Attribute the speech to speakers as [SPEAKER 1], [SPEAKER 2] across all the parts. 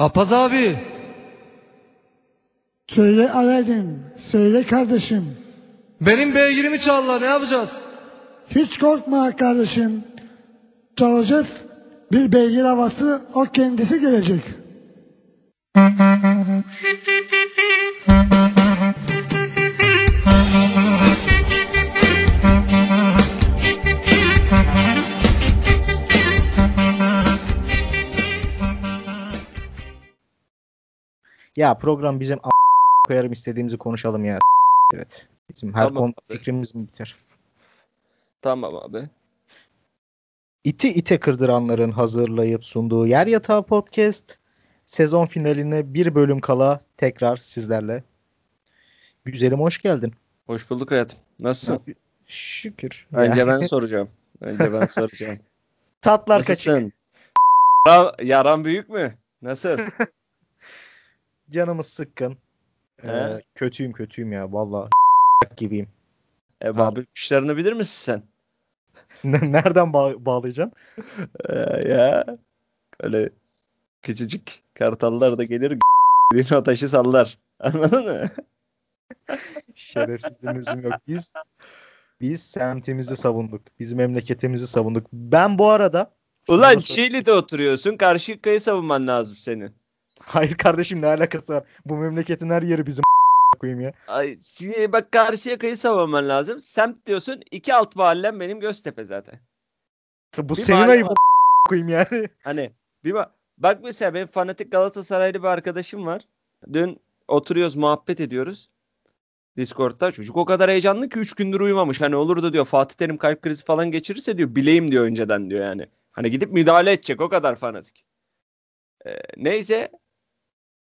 [SPEAKER 1] Papaz abi.
[SPEAKER 2] Söyle Aladdin, söyle kardeşim.
[SPEAKER 1] Benim beygirimi çaldılar ne yapacağız?
[SPEAKER 2] Hiç korkma kardeşim. Çalacağız. Bir beygir havası o kendisi gelecek.
[SPEAKER 3] Ya program bizim a- koyarım istediğimizi konuşalım ya. Evet. Bizim her
[SPEAKER 4] Tamam
[SPEAKER 3] konu fikrimiz mi biter?
[SPEAKER 4] Tamam abi.
[SPEAKER 3] İti ite kırdıranların hazırlayıp sunduğu Yer Yatağı Podcast sezon finaline bir bölüm kala tekrar sizlerle. Güzelim hoş geldin.
[SPEAKER 4] Hoş bulduk hayatım. Nasılsın?
[SPEAKER 3] Şükür.
[SPEAKER 4] Önce ben soracağım. Önce ben soracağım.
[SPEAKER 3] Tatlar kaçık.
[SPEAKER 4] Nasılsın? Yaran, yaran büyük mü? Nasıl?
[SPEAKER 3] Canımız sıkkın.
[SPEAKER 4] He?
[SPEAKER 3] Ee, kötüyüm kötüyüm ya vallahi gibiyim.
[SPEAKER 4] E, abi kuşlarını bilir misin sen?
[SPEAKER 3] Nereden bağ- bağlayacaksın?
[SPEAKER 4] Ee, ya öyle küçücük kartallar da gelir bir o taşı sallar. Anladın mı?
[SPEAKER 3] Şerefsizliğimizin yok. Biz biz semtimizi savunduk. Biz memleketimizi savunduk. Ben bu arada
[SPEAKER 4] Ulan Çiğli'de oturuyorsun. Karşı yakayı savunman lazım senin.
[SPEAKER 3] Hayır kardeşim ne alakası var? Bu memleketin her yeri bizim koyayım ya.
[SPEAKER 4] Ay, şimdi bak karşı yakayı savunman lazım. Semt diyorsun. iki alt mahallem benim Göztepe zaten.
[SPEAKER 3] Bu
[SPEAKER 4] Bir
[SPEAKER 3] senin
[SPEAKER 4] var.
[SPEAKER 3] koyayım yani.
[SPEAKER 4] Hani bir bak, bak mesela benim fanatik Galatasaraylı bir arkadaşım var. Dün oturuyoruz muhabbet ediyoruz. Discord'da çocuk o kadar heyecanlı ki 3 gündür uyumamış. Hani olur da diyor Fatih Terim kalp krizi falan geçirirse diyor bileyim diyor önceden diyor yani. Hani gidip müdahale edecek o kadar fanatik. Ee, neyse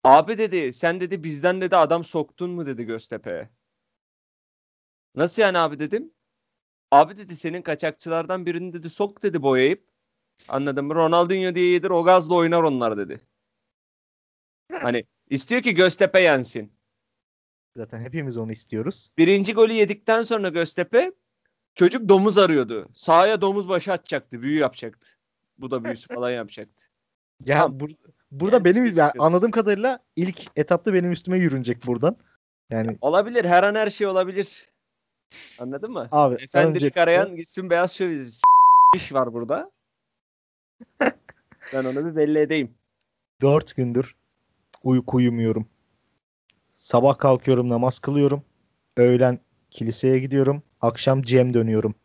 [SPEAKER 4] abi dedi sen dedi bizden dedi adam soktun mu dedi Göztepe'ye. Nasıl yani abi dedim. Abi dedi senin kaçakçılardan birini dedi sok dedi boyayıp Anladın mı? Ronaldinho diye yedir o gazla oynar onlar dedi. Hani istiyor ki Göztepe yensin.
[SPEAKER 3] Zaten hepimiz onu istiyoruz.
[SPEAKER 4] Birinci golü yedikten sonra Göztepe çocuk domuz arıyordu. Sahaya domuz başı atacaktı. Büyü yapacaktı. Bu da büyüsü falan yapacaktı.
[SPEAKER 3] Ya
[SPEAKER 4] Tamam.
[SPEAKER 3] bur- burada
[SPEAKER 4] Yani
[SPEAKER 3] benim ya anladığım kadarıyla ilk etapta benim üstüme yürünecek buradan. Yani
[SPEAKER 4] Olabilir. Her an her şey olabilir. Anladın mı?
[SPEAKER 3] abi
[SPEAKER 4] Efendilik
[SPEAKER 3] öncelikle-
[SPEAKER 4] arayan gitsin beyaz şöviz. iş var burada. Ben onu bir belli edeyim.
[SPEAKER 3] Dört gündür uyku uyumuyorum. Sabah kalkıyorum namaz kılıyorum. Öğlen kiliseye gidiyorum. Akşam cem dönüyorum.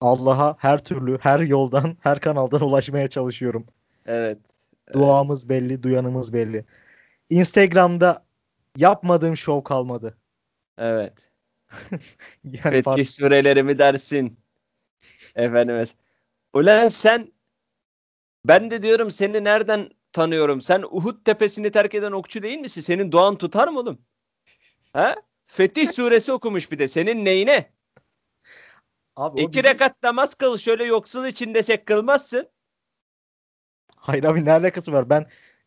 [SPEAKER 3] Allah'a her türlü, her yoldan, her kanaldan ulaşmaya çalışıyorum.
[SPEAKER 4] Evet.
[SPEAKER 3] Duamız belli, duyanımız belli. Instagram'da yapmadığım şov kalmadı.
[SPEAKER 4] Evet.
[SPEAKER 3] Yani
[SPEAKER 4] Fetih
[SPEAKER 3] fark-
[SPEAKER 4] sureleri mi dersin? Efendimiz. Ulan sen ben de diyorum seni nereden tanıyorum? Sen Uhud tepesini terk eden okçu değil misin? Senin duan tutar mı oğlum? Ha? Fetih suresi okumuş bir de. Senin neyine?
[SPEAKER 3] Abi
[SPEAKER 4] İki
[SPEAKER 3] bizim-
[SPEAKER 4] rekat namaz kıl. Şöyle yoksul için desek kılmazsın.
[SPEAKER 3] Hayır abi ne alakası var? Ben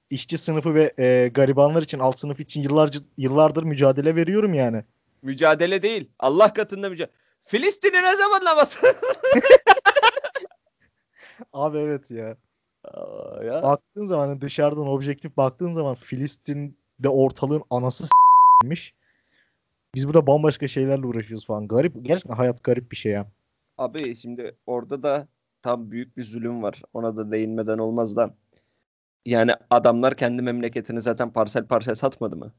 [SPEAKER 3] işçi sınıfı ve e, garibanlar için, alt sınıf için yıllarca yıllardır mücadele veriyorum yani.
[SPEAKER 4] Mücadele değil. Allah katında mücadele. Filistin'i ne zaman namaz?
[SPEAKER 3] Abi evet ya.
[SPEAKER 4] Aa, ya.
[SPEAKER 3] Baktığın zaman dışarıdan objektif baktığın zaman Filistin'de ortalığın anası s**miş. Biz burada bambaşka şeylerle uğraşıyoruz falan. Garip. Gerçekten hayat garip bir şey ya.
[SPEAKER 4] Abi şimdi orada da tam büyük bir zulüm var. Ona da değinmeden olmaz da. Yani adamlar kendi memleketini zaten parsel parsel satmadı mı?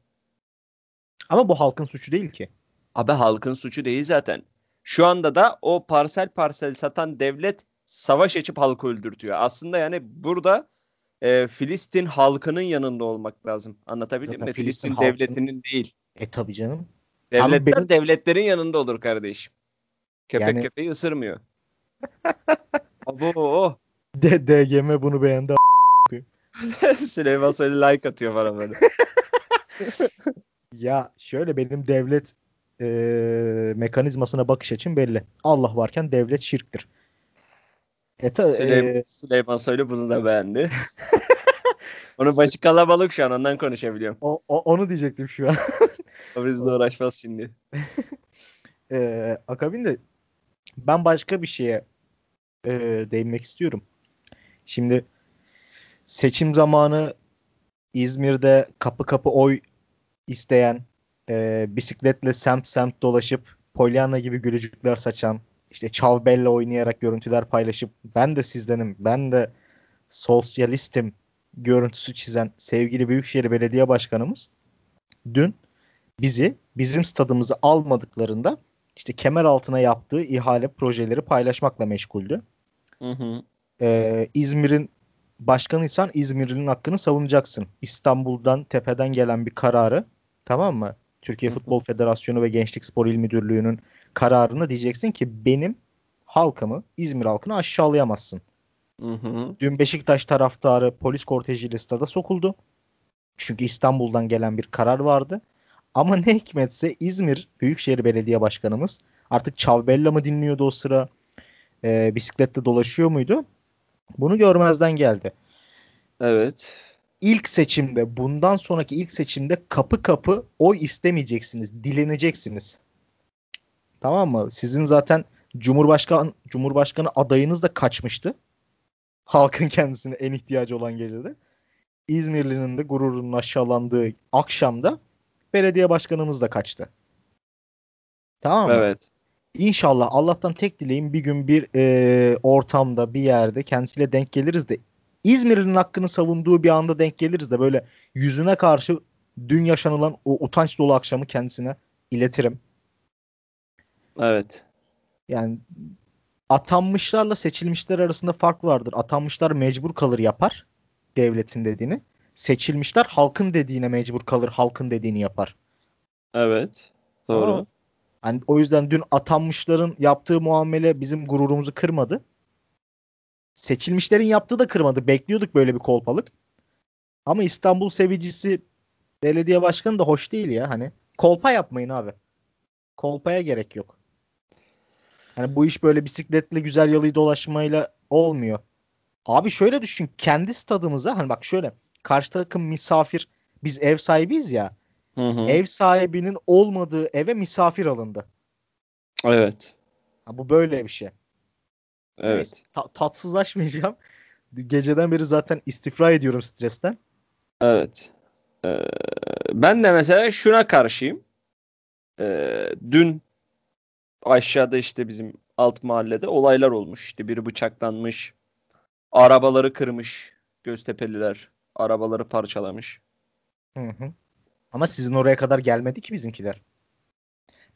[SPEAKER 3] Ama bu halkın suçu değil ki.
[SPEAKER 4] Abi halkın suçu değil zaten. Şu anda da o parsel parsel satan devlet savaş açıp halkı öldürtüyor. Aslında yani burada e, Filistin halkının yanında olmak lazım. Anlatabildim
[SPEAKER 3] Zaten
[SPEAKER 4] mi?
[SPEAKER 3] Filistin
[SPEAKER 4] Filistin, devletinin değil.
[SPEAKER 3] E tabii canım.
[SPEAKER 4] Devletler
[SPEAKER 3] benim-
[SPEAKER 4] devletlerin yanında olur kardeşim. Köpek
[SPEAKER 3] Yani-
[SPEAKER 4] köpeği ısırmıyor. Abo oh.
[SPEAKER 3] D DGM bunu beğendi.
[SPEAKER 4] Süleyman Soylu like atıyor bana böyle.
[SPEAKER 3] Ya şöyle benim devlet e, mekanizmasına bakış açım belli. Allah varken devlet şirktir. E, ta-
[SPEAKER 4] Süleyman,
[SPEAKER 3] e,
[SPEAKER 4] Süleyman Soylu bunu da beğendi. Onun başı kalabalık şu an ondan konuşabiliyorum.
[SPEAKER 3] o, o- onu diyecektim şu an.
[SPEAKER 4] O bizle uğraşmaz şimdi.
[SPEAKER 3] E, akabinde ben başka bir şeye e, değinmek istiyorum. Şimdi seçim zamanı İzmir'de kapı kapı oy isteyen, e, bisikletle semt semt dolaşıp Pollyanna gibi gülücükler saçan, işte Çavbella oynayarak görüntüler paylaşıp ben de sizdenim, ben de sosyalistim görüntüsü çizen sevgili Büyükşehir Belediye Başkanımız dün bizi bizim stadımızı almadıklarında işte kemer altına yaptığı ihale projeleri paylaşmakla meşguldü.
[SPEAKER 4] Hı hı.
[SPEAKER 3] Ee, İzmir'in başkanıysan İzmir'in hakkını savunacaksın. İstanbul'dan tepeden gelen bir kararı tamam mı? Türkiye. Futbol Federasyonu ve Gençlik Spor İl Müdürlüğü'nün kararını diyeceksin ki benim halkımı, İzmir halkını aşağılayamazsın.
[SPEAKER 4] Hı hı.
[SPEAKER 3] Dün Beşiktaş taraftarı polis kortejiyle stada sokuldu. Çünkü İstanbul'dan gelen bir karar vardı. Ama ne hikmetse İzmir Büyükşehir Belediye Başkanımız artık Çavbella mı dinliyordu o sıra? e, bisiklette dolaşıyor muydu? Bunu görmezden geldi.
[SPEAKER 4] Evet.
[SPEAKER 3] İlk seçimde, bundan sonraki ilk seçimde kapı kapı oy istemeyeceksiniz, dileneceksiniz. Tamam mı? Sizin zaten Cumhurbaşkan Cumhurbaşkanı adayınız da kaçmıştı. Halkın kendisine en ihtiyacı olan gecede. İzmirli'nin de gururunun aşağılandığı akşamda belediye başkanımız da kaçtı. Tamam mı?
[SPEAKER 4] Evet.
[SPEAKER 3] İnşallah Allah'tan tek dileğim bir gün bir e, ortamda bir yerde kendisiyle denk geliriz de İzmir'in hakkını savunduğu bir anda denk geliriz de böyle yüzüne karşı dün yaşanılan o utanç dolu akşamı kendisine iletirim.
[SPEAKER 4] Evet.
[SPEAKER 3] Yani atanmışlarla seçilmişler arasında fark vardır. Atanmışlar mecbur kalır yapar devletin dediğini. Seçilmişler halkın dediğine mecbur kalır, halkın dediğini yapar.
[SPEAKER 4] Evet. Doğru.
[SPEAKER 3] Tamam mı? Hani o yüzden dün atanmışların yaptığı muamele bizim gururumuzu kırmadı. Seçilmişlerin yaptığı da kırmadı. Bekliyorduk böyle bir kolpalık. Ama İstanbul sevicisi belediye başkanı da hoş değil ya hani. Kolpa yapmayın abi. Kolpaya gerek yok. Hani bu iş böyle bisikletle güzel yalıyı dolaşmayla olmuyor. Abi şöyle düşün. Kendi stadımıza hani bak şöyle. Karşı takım misafir. Biz ev sahibiyiz ya.
[SPEAKER 4] Hı hı.
[SPEAKER 3] Ev sahibinin olmadığı eve misafir alındı.
[SPEAKER 4] Evet.
[SPEAKER 3] Ha, bu böyle bir şey.
[SPEAKER 4] Evet.
[SPEAKER 3] Neyse, ta- tatsızlaşmayacağım. Geceden beri zaten istifra ediyorum stresten.
[SPEAKER 4] Evet. Ee, ben de mesela şuna karşıyım. Ee, dün aşağıda işte bizim alt mahallede olaylar olmuş. İşte biri bıçaklanmış. Arabaları kırmış. Göztepeliler. Arabaları parçalamış.
[SPEAKER 3] Hı hı. Ama sizin oraya kadar gelmedi ki bizimkiler.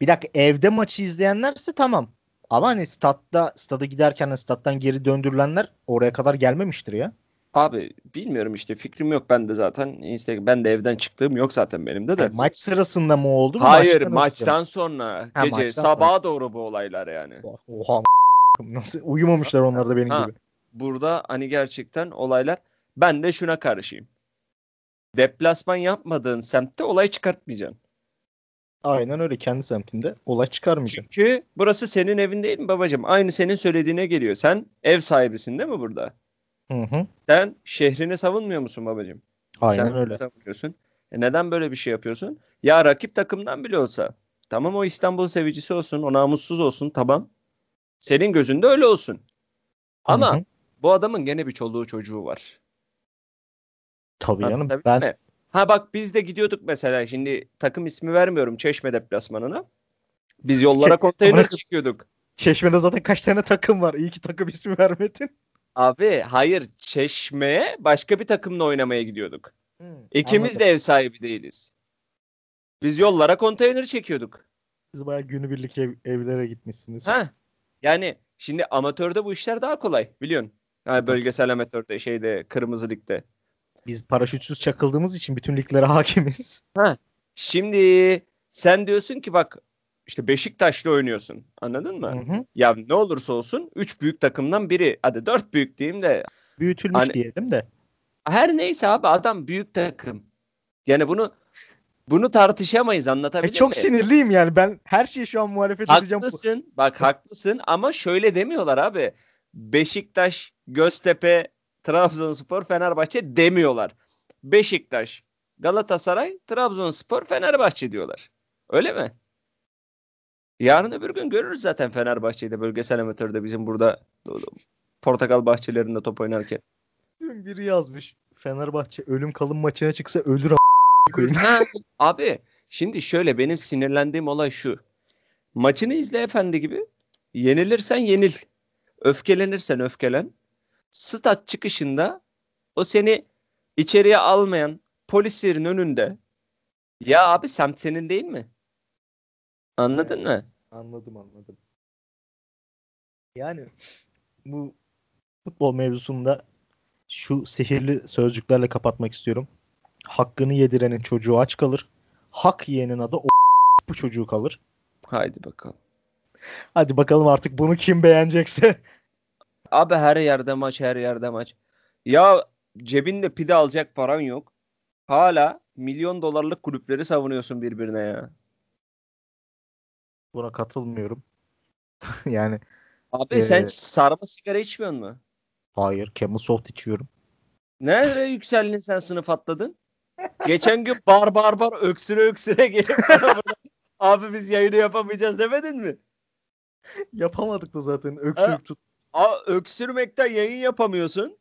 [SPEAKER 3] Bir dakika evde maçı izleyenlerse tamam. Ama hani statta stada giderken stat'tan geri döndürülenler oraya kadar gelmemiştir ya.
[SPEAKER 4] Abi bilmiyorum işte fikrim yok ben de zaten Instagram ben de evden çıktığım yok zaten benim de de.
[SPEAKER 3] Yani maç sırasında mı oldu?
[SPEAKER 4] Hayır
[SPEAKER 3] maçtan
[SPEAKER 4] maçtan sonra
[SPEAKER 3] Ha,
[SPEAKER 4] gece
[SPEAKER 3] maçtan
[SPEAKER 4] sabaha doğru bu olaylar yani.
[SPEAKER 3] Oha nasıl uyumamışlar onlar da benim
[SPEAKER 4] Ha.
[SPEAKER 3] gibi.
[SPEAKER 4] Burada hani gerçekten olaylar ben de şuna karşıyım. Deplasman yapmadığın semtte olay çıkartmayacaksın.
[SPEAKER 3] Aynen öyle kendi semtinde olay çıkarmayacak.
[SPEAKER 4] Çünkü burası senin evin değil mi babacığım? Aynı senin söylediğine geliyor. Sen ev sahibisin değil mi burada?
[SPEAKER 3] Hı hı.
[SPEAKER 4] Sen şehrini savunmuyor musun babacığım?
[SPEAKER 3] Aynen
[SPEAKER 4] Sen
[SPEAKER 3] öyle.
[SPEAKER 4] savunuyorsun. E neden böyle bir şey yapıyorsun? Ya rakip takımdan bile olsa. Tamam o İstanbul sevicisi olsun, o namussuz olsun tamam. Senin gözünde öyle olsun. Ama
[SPEAKER 3] Hı hı.
[SPEAKER 4] bu adamın gene bir çoluğu çocuğu var.
[SPEAKER 3] Tabii canım
[SPEAKER 4] Anlatabildim
[SPEAKER 3] ben
[SPEAKER 4] mi? Ha bak biz de gidiyorduk mesela şimdi takım ismi vermiyorum Çeşme deplasmanına. Biz yollara konteyner çekiyorduk.
[SPEAKER 3] Çeşme'de zaten kaç tane takım var. İyi ki takım ismi vermedin.
[SPEAKER 4] Abi hayır Çeşme'ye başka bir takımla oynamaya gidiyorduk.
[SPEAKER 3] Hı,
[SPEAKER 4] İkimiz
[SPEAKER 3] anladım.
[SPEAKER 4] de ev sahibi değiliz. Biz yollara konteyner çekiyorduk.
[SPEAKER 3] Siz bayağı günübirlik ev, evlere gitmişsiniz.
[SPEAKER 4] Ha. Yani şimdi amatörde bu işler daha kolay biliyorsun. Yani bölgesel amatörde şeyde kırmızı ligde.
[SPEAKER 3] Biz paraşütsüz çakıldığımız için bütün liglere hakimiz.
[SPEAKER 4] Şimdi sen diyorsun ki bak işte Beşiktaş'la oynuyorsun. Anladın mı?
[SPEAKER 3] Hı hı.
[SPEAKER 4] Ya ne olursa olsun 3 büyük takımdan biri. Hadi 4 büyük diyeyim de.
[SPEAKER 3] Büyütülmüş
[SPEAKER 4] Hani-
[SPEAKER 3] diyelim de.
[SPEAKER 4] Her neyse abi adam büyük takım. Yani bunu bunu tartışamayız
[SPEAKER 3] E,
[SPEAKER 4] anlatabildim
[SPEAKER 3] çok
[SPEAKER 4] mi?
[SPEAKER 3] sinirliyim yani. Ben her şeye şu an muhalefet edeceğim.
[SPEAKER 4] Haklısın. Bak haklısın ama şöyle demiyorlar abi. Beşiktaş, Göztepe, Trabzonspor, Fenerbahçe demiyorlar. Beşiktaş, Galatasaray, Trabzonspor, Fenerbahçe diyorlar. Öyle mi? Yarın öbür gün görürüz zaten Fenerbahçe'de bölgesel amatörde bizim burada portakal bahçelerinde top oynarken.
[SPEAKER 3] Dün biri yazmış. Fenerbahçe ölüm kalım maçına çıksa ölür a-
[SPEAKER 4] abi şimdi şöyle benim sinirlendiğim olay şu. Maçını izle efendi gibi. Yenilirsen yenil. Öfkelenirsen öfkelen. Stat çıkışında o seni içeriye almayan polislerin önünde ya abi semt senin değil mi? Anladın mı?
[SPEAKER 3] Anladım anladım. Yani bu futbol mevzusunda şu sihirli sözcüklerle kapatmak istiyorum. Hakkını yedirenin çocuğu aç kalır. Hak yiyenin adı o bu çocuğu kalır.
[SPEAKER 4] Haydi bakalım.
[SPEAKER 3] Hadi bakalım artık bunu kim beğenecekse.
[SPEAKER 4] Abi her yerde maç her yerde maç. Ya cebinde pide alacak paran yok. Hala milyon dolarlık kulüpleri savunuyorsun birbirine ya.
[SPEAKER 3] Buna katılmıyorum. yani
[SPEAKER 4] Abi sen
[SPEAKER 3] Ee,
[SPEAKER 4] sarma sigara içmiyor mu?
[SPEAKER 3] hayır Camel Soft içiyorum.
[SPEAKER 4] Nereye yükseldin sen sınıf atladın? Geçen gün bar bar bar öksüre öksüre gelip burada, abi biz yayını yapamayacağız demedin mi?
[SPEAKER 3] Yapamadık da zaten öksürük tut.
[SPEAKER 4] Aa, öksürmekten yayın yapamıyorsun.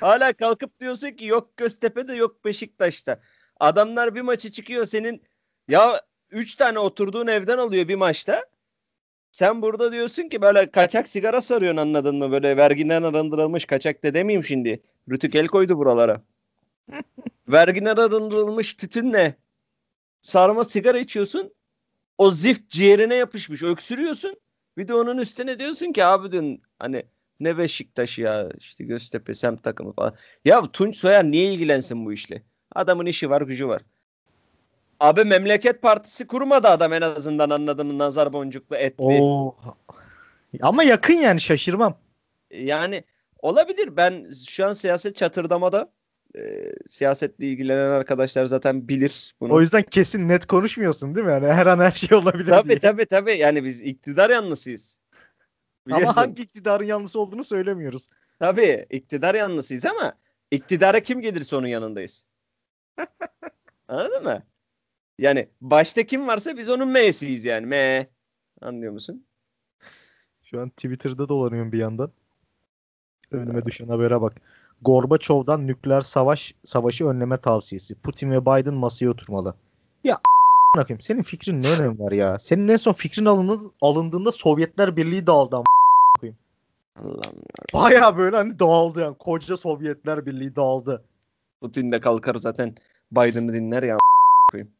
[SPEAKER 4] Hala kalkıp diyorsun ki yok Göztepe'de yok Beşiktaş'ta. Adamlar bir maçı çıkıyor senin ya 3 tane oturduğun evden alıyor bir maçta. Sen burada diyorsun ki böyle kaçak sigara sarıyorsun anladın mı? Böyle vergiden arındırılmış kaçak da demeyeyim şimdi. Rütük el koydu buralara. vergiden arındırılmış tütünle sarma sigara içiyorsun. O zift ciğerine yapışmış. Öksürüyorsun. Bir de onun üstüne diyorsun ki abi dün hani ne Beşiktaş ya işte Göztepe semt takımı falan. Ya Tunç Soyer niye ilgilensin bu işle? Adamın işi var gücü var. Abi Memleket Partisi kurmadı adam en azından anladın mı? Nazar boncuklu etli.
[SPEAKER 3] Oo. Ama yakın yani şaşırmam.
[SPEAKER 4] Yani olabilir. Ben şu an siyaset çatırdamada. Ee, siyasetle ilgilenen arkadaşlar zaten bilir bunu.
[SPEAKER 3] O yüzden kesin net konuşmuyorsun değil mi? Yani her an her şey olabilir
[SPEAKER 4] Tabii
[SPEAKER 3] diye.
[SPEAKER 4] tabii tabii. Yani biz iktidar yanlısıyız.
[SPEAKER 3] Ama
[SPEAKER 4] Biliyorsun.
[SPEAKER 3] hangi iktidarın yanlısı olduğunu söylemiyoruz.
[SPEAKER 4] Tabii iktidar yanlısıyız ama iktidara kim gelirse onun yanındayız. Anladın mı? Yani başta kim varsa biz onun M'siyiz yani. M. Anlıyor musun?
[SPEAKER 3] Şu an Twitter'da dolanıyorum bir yandan. Önüme düşen habere bak. Gorbaçov'dan nükleer savaş savaşı önleme tavsiyesi. Putin ve Biden masaya oturmalı. Ya a**ına senin fikrin ne önemi var ya? Senin en son fikrin alındı, alındığında Sovyetler Birliği dağıldı
[SPEAKER 4] ya.
[SPEAKER 3] Baya böyle hani dağıldı yani. Koca Sovyetler Birliği dağıldı.
[SPEAKER 4] Putin de kalkar zaten Biden'ı dinler ya. koyayım.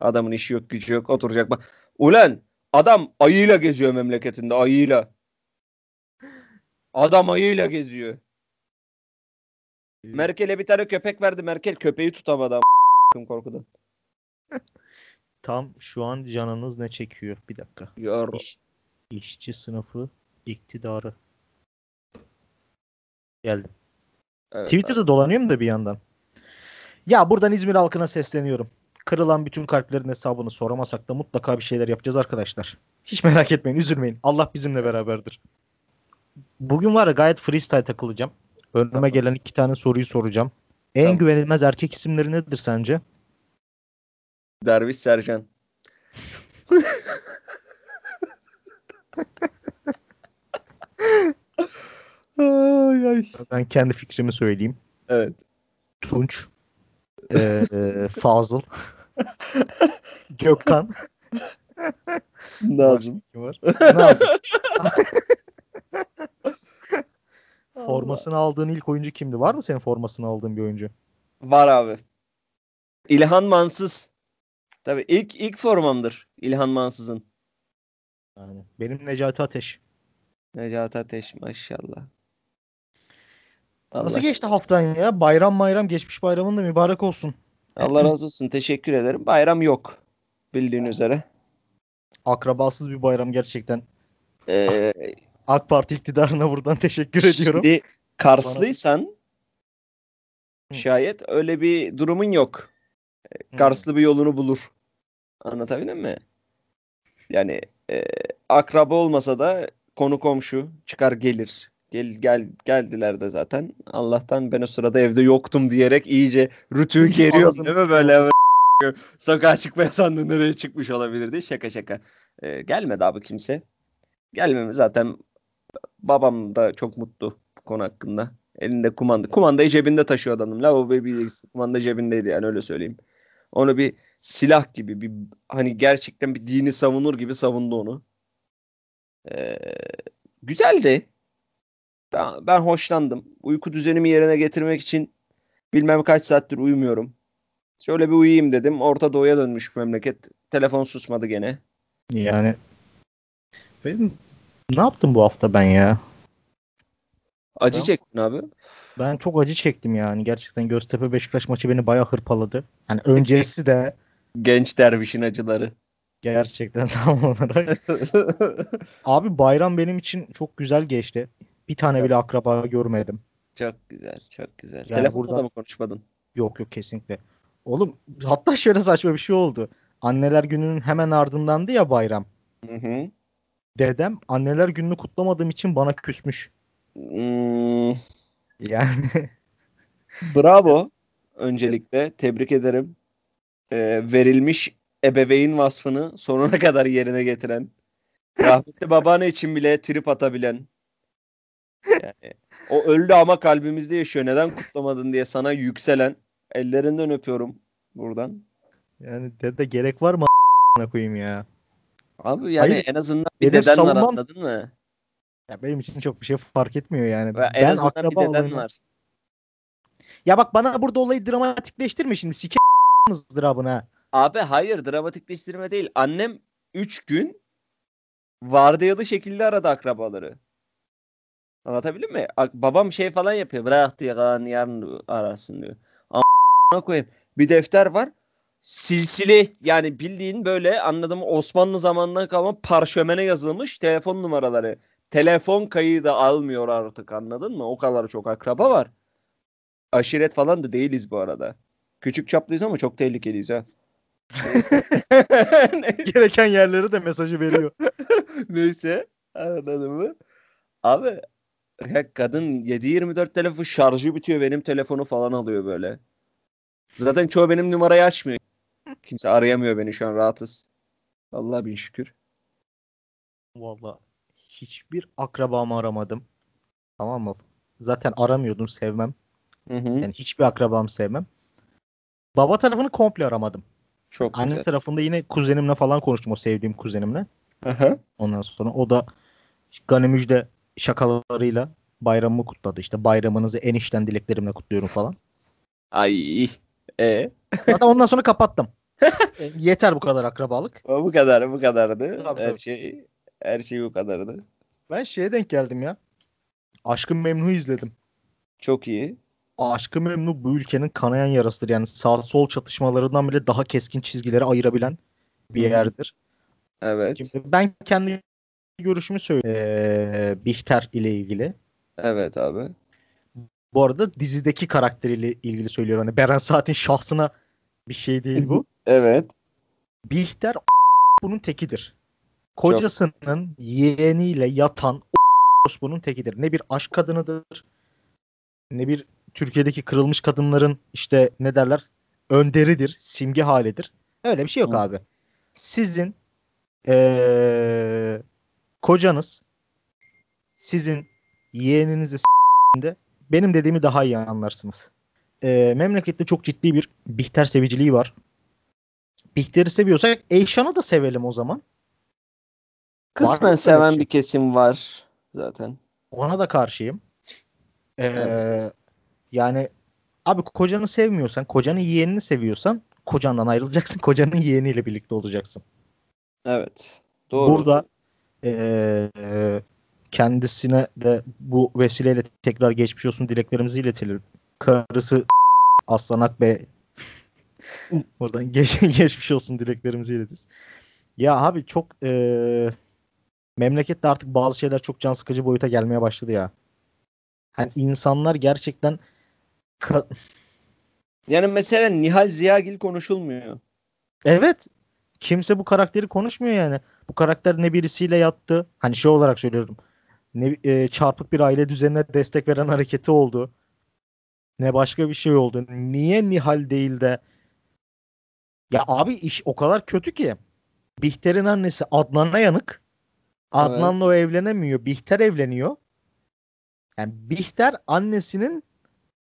[SPEAKER 4] Adamın işi yok gücü yok oturacak bak. Ulan adam ayıyla geziyor memleketinde ayıyla. Adam ayıyla geziyor. Merkel'e bir tane köpek verdi. Merkel köpeği tutamadı ama korkudan.
[SPEAKER 3] Tam şu an canınız ne çekiyor? Bir dakika.
[SPEAKER 4] Yar.
[SPEAKER 3] İş, işçi sınıfı iktidarı. Geldim.
[SPEAKER 4] Evet,
[SPEAKER 3] Twitter'da dolanıyorum da bir yandan. Ya buradan İzmir halkına sesleniyorum. Kırılan bütün kalplerin hesabını soramasak da mutlaka bir şeyler yapacağız arkadaşlar. Hiç merak etmeyin, üzülmeyin. Allah bizimle beraberdir. Bugün var ya gayet freestyle takılacağım. Önüme
[SPEAKER 4] Tamam.
[SPEAKER 3] gelen iki tane soruyu soracağım. En
[SPEAKER 4] Tamam.
[SPEAKER 3] güvenilmez erkek isimleri nedir sence?
[SPEAKER 4] Derviş Sercan.
[SPEAKER 3] Ay, ay. Ben kendi fikrimi söyleyeyim.
[SPEAKER 4] Evet.
[SPEAKER 3] Tunç, eee, Fazıl, Gökhan.
[SPEAKER 4] Nazım.
[SPEAKER 3] Var? Nazım. Formasını aldığın ilk oyuncu kimdi? Var mı senin formasını aldığın bir oyuncu?
[SPEAKER 4] Var abi. İlhan Mansız. Tabii ilk ilk formamdır İlhan Mansız'ın.
[SPEAKER 3] Yani benim Necati Ateş.
[SPEAKER 4] Necati Ateş maşallah.
[SPEAKER 3] Nasıl
[SPEAKER 4] Allah,
[SPEAKER 3] geçti haftan ya? Bayram bayram geçmiş bayramın da mübarek olsun.
[SPEAKER 4] Allah razı olsun. Teşekkür ederim. Bayram yok. Bildiğin üzere.
[SPEAKER 3] Akrabasız bir bayram gerçekten.
[SPEAKER 4] Ee,
[SPEAKER 3] AK Parti iktidarına buradan teşekkür ediyorum.
[SPEAKER 4] Şimdi Karslıysan
[SPEAKER 3] Hı.
[SPEAKER 4] şayet öyle bir durumun yok.
[SPEAKER 3] Hmm.
[SPEAKER 4] Karslı bir yolunu bulur. Anlatabildim mi? Yani e, akraba olmasa da konu komşu çıkar gelir. Gel gel geldiler de zaten. Allah'tan ben o sırada evde yoktum diyerek iyice rütüğü geriyor
[SPEAKER 3] Ağzını
[SPEAKER 4] değil mi böyle? Sokağa çıkmaya sandın nereye çıkmış olabilir diye şaka şaka. E, gelmedi abi kimse. Gelmemi zaten babam da çok mutlu bu konu hakkında. Elinde kumanda. Kumandayı cebinde taşıyor adamım. Lavaboya bir kumanda cebindeydi yani öyle söyleyeyim. Onu bir silah gibi bir hani gerçekten bir dini savunur gibi savundu onu. Ee, güzeldi. Ben, ben hoşlandım. Uyku düzenimi yerine getirmek için bilmem kaç saattir uyumuyorum. Şöyle bir uyuyayım dedim. Orta Doğu'ya dönmüş memleket. Telefon susmadı gene.
[SPEAKER 3] Yani benim ne yaptım bu hafta ben ya?
[SPEAKER 4] Acı çektin abi.
[SPEAKER 3] Ben çok acı çektim yani. Gerçekten Göztepe Beşiktaş maçı beni bayağı hırpaladı. Yani öncesi de
[SPEAKER 4] Genç dervişin acıları.
[SPEAKER 3] gerçekten tam olarak. Abi bayram benim için çok güzel geçti. Bir tane bile akraba görmedim.
[SPEAKER 4] Çok güzel, çok güzel.
[SPEAKER 3] Yani
[SPEAKER 4] Telefonda
[SPEAKER 3] burada-
[SPEAKER 4] da mı konuşmadın?
[SPEAKER 3] Yok yok kesinlikle. Oğlum hatta şöyle saçma bir şey oldu. Anneler gününün hemen ardındandı ya bayram.
[SPEAKER 4] Hı hı.
[SPEAKER 3] Dedem anneler gününü kutlamadığım için bana küsmüş.
[SPEAKER 4] Hmm,
[SPEAKER 3] Yani
[SPEAKER 4] bravo. Öncelikle tebrik ederim. Ee, verilmiş ebeveyn vasfını sonuna kadar yerine getiren, rahmetli babaanne için bile trip atabilen, yani o öldü ama kalbimizde yaşıyor. Neden kutlamadın diye sana yükselen, ellerinden öpüyorum buradan.
[SPEAKER 3] yani dede gerek var mı koyayım ya.
[SPEAKER 4] Abi yani
[SPEAKER 3] Hayır,
[SPEAKER 4] en azından bir
[SPEAKER 3] benim
[SPEAKER 4] deden var
[SPEAKER 3] savunmam-
[SPEAKER 4] anladın mı?
[SPEAKER 3] Ya benim için çok bir şey fark etmiyor yani.
[SPEAKER 4] Ve en
[SPEAKER 3] Ben
[SPEAKER 4] azından bir deden
[SPEAKER 3] olayına-
[SPEAKER 4] var.
[SPEAKER 3] Ya bak bana burada olayı dramatikleştirme şimdi. Sike ızdırabını ha.
[SPEAKER 4] Abi hayır dramatikleştirme değil. Annem 3 gün vardiyalı şekilde aradı akrabaları. Anlatabildim mi? Babam şey falan yapıyor. Bırak diyor kalan yarın arasın diyor. Ama koyayım. Bir defter var. Silsile yani bildiğin böyle anladım Osmanlı zamanından kalma parşömene yazılmış telefon numaraları. Telefon kaydı almıyor artık anladın mı? O kadar çok akraba var. Aşiret falan da değiliz bu arada. Küçük çaplıyız ama çok tehlikeliyiz ha.
[SPEAKER 3] Gereken yerlere de mesajı veriyor.
[SPEAKER 4] Neyse. Anladın mı? Abi ya kadın 7-24 telefon şarjı bitiyor. Benim telefonu falan alıyor böyle. Zaten çoğu benim numarayı açmıyor. Kimse arayamıyor beni şu an rahatız. Allah bin şükür.
[SPEAKER 3] Valla hiçbir akrabamı aramadım. Tamam mı? Zaten aramıyordum sevmem.
[SPEAKER 4] Hı hı.
[SPEAKER 3] Yani hiçbir akrabamı sevmem. Baba tarafını komple aramadım.
[SPEAKER 4] Çok
[SPEAKER 3] Anne
[SPEAKER 4] güzel.
[SPEAKER 3] tarafında yine kuzenimle falan konuştum o sevdiğim kuzenimle.
[SPEAKER 4] Aha.
[SPEAKER 3] Ondan sonra o da Gani Müjde şakalarıyla bayramımı kutladı. İşte bayramınızı enişten dileklerimle kutluyorum falan.
[SPEAKER 4] Ay. E.
[SPEAKER 3] Zaten ondan sonra kapattım. E, Yeter bu kadar akrabalık.
[SPEAKER 4] O bu kadar bu kadardı.
[SPEAKER 3] Tabii,
[SPEAKER 4] her
[SPEAKER 3] tabii.
[SPEAKER 4] şey her şey bu kadardı.
[SPEAKER 3] Ben şeye denk geldim ya. Aşkı Memnu izledim.
[SPEAKER 4] Çok iyi.
[SPEAKER 3] Aşkı Memnu bu ülkenin kanayan yarasıdır. Yani sağ sol çatışmalarından bile daha keskin çizgileri ayırabilen bir yerdir.
[SPEAKER 4] Evet.
[SPEAKER 3] Şimdi ben kendi görüşümü söyleyeyim. Ee, Bihter ile ilgili.
[SPEAKER 4] Evet abi.
[SPEAKER 3] Bu arada dizideki karakteriyle ilgili söylüyorum. Hani Beren Saat'in şahsına bir şey değil bu.
[SPEAKER 4] Evet.
[SPEAKER 3] Bihter bunun tekidir. Kocasının yeğeniyle yatan bunun tekidir. Ne bir aşk kadınıdır, ne bir Türkiye'deki kırılmış kadınların işte ne derler önderidir, simge halidir. Öyle bir şey yok
[SPEAKER 4] Hı.
[SPEAKER 3] abi. Sizin eee, kocanız sizin yeğeninizi s***inde benim dediğimi daha iyi anlarsınız. Eee, memlekette çok ciddi bir Bihter seviciliği var. Bihter'i seviyorsak Eyşan'ı da sevelim o zaman.
[SPEAKER 4] Kısmen seven
[SPEAKER 3] bir
[SPEAKER 4] kesim var zaten.
[SPEAKER 3] Ona da karşıyım. Ee,
[SPEAKER 4] Evet.
[SPEAKER 3] Yani abi kocanı sevmiyorsan, kocanın yeğenini seviyorsan kocandan ayrılacaksın. Kocanın yeğeniyle birlikte olacaksın.
[SPEAKER 4] Evet. Doğru.
[SPEAKER 3] Burada ee, kendisine de bu vesileyle tekrar geçmiş olsun dileklerimizi iletelim. Karısı Aslan Akbey buradan geç, geçmiş olsun dileklerimizi iletiyoruz. Ya abi çok ee, memlekette artık bazı şeyler çok can sıkıcı boyuta gelmeye başladı ya. Hani insanlar gerçekten ka-
[SPEAKER 4] Yani mesela Nihal Ziyagil konuşulmuyor.
[SPEAKER 3] evet kimse bu karakteri konuşmuyor yani. Bu karakter ne birisiyle yattı. Hani şey olarak söylüyorum. Ne e, çarpık bir aile düzenine destek veren hareketi oldu. Ne başka bir şey oldu. Niye Nihal değil de ya abi iş o kadar kötü ki. Bihter'in annesi Adnan'a yanık. Adnan'la o evlenemiyor. Bihter evleniyor. Yani Bihter annesinin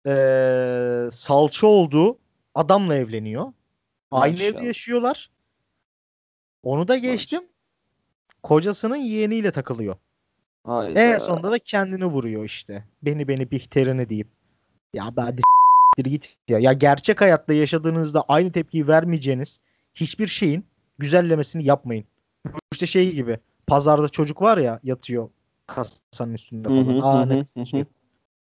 [SPEAKER 3] eee salça olduğu adamla evleniyor. Aynı evde
[SPEAKER 4] Maşallah.
[SPEAKER 3] yaşıyorlar. Onu da geçtim. Kocasının yeğeniyle takılıyor.
[SPEAKER 4] Hayda.
[SPEAKER 3] En sonunda da kendini vuruyor işte. Beni beni Bihter'ini deyip. Ya ben git ya. Ya gerçek hayatta yaşadığınızda aynı tepkiyi vermeyeceğiniz hiçbir şeyin güzellemesini yapmayın. Bu işte şey gibi. Pazarda çocuk var ya yatıyor kasanın üstünde falan.
[SPEAKER 4] hı,
[SPEAKER 3] Aa,
[SPEAKER 4] hı
[SPEAKER 3] ne
[SPEAKER 4] hı,
[SPEAKER 3] şey.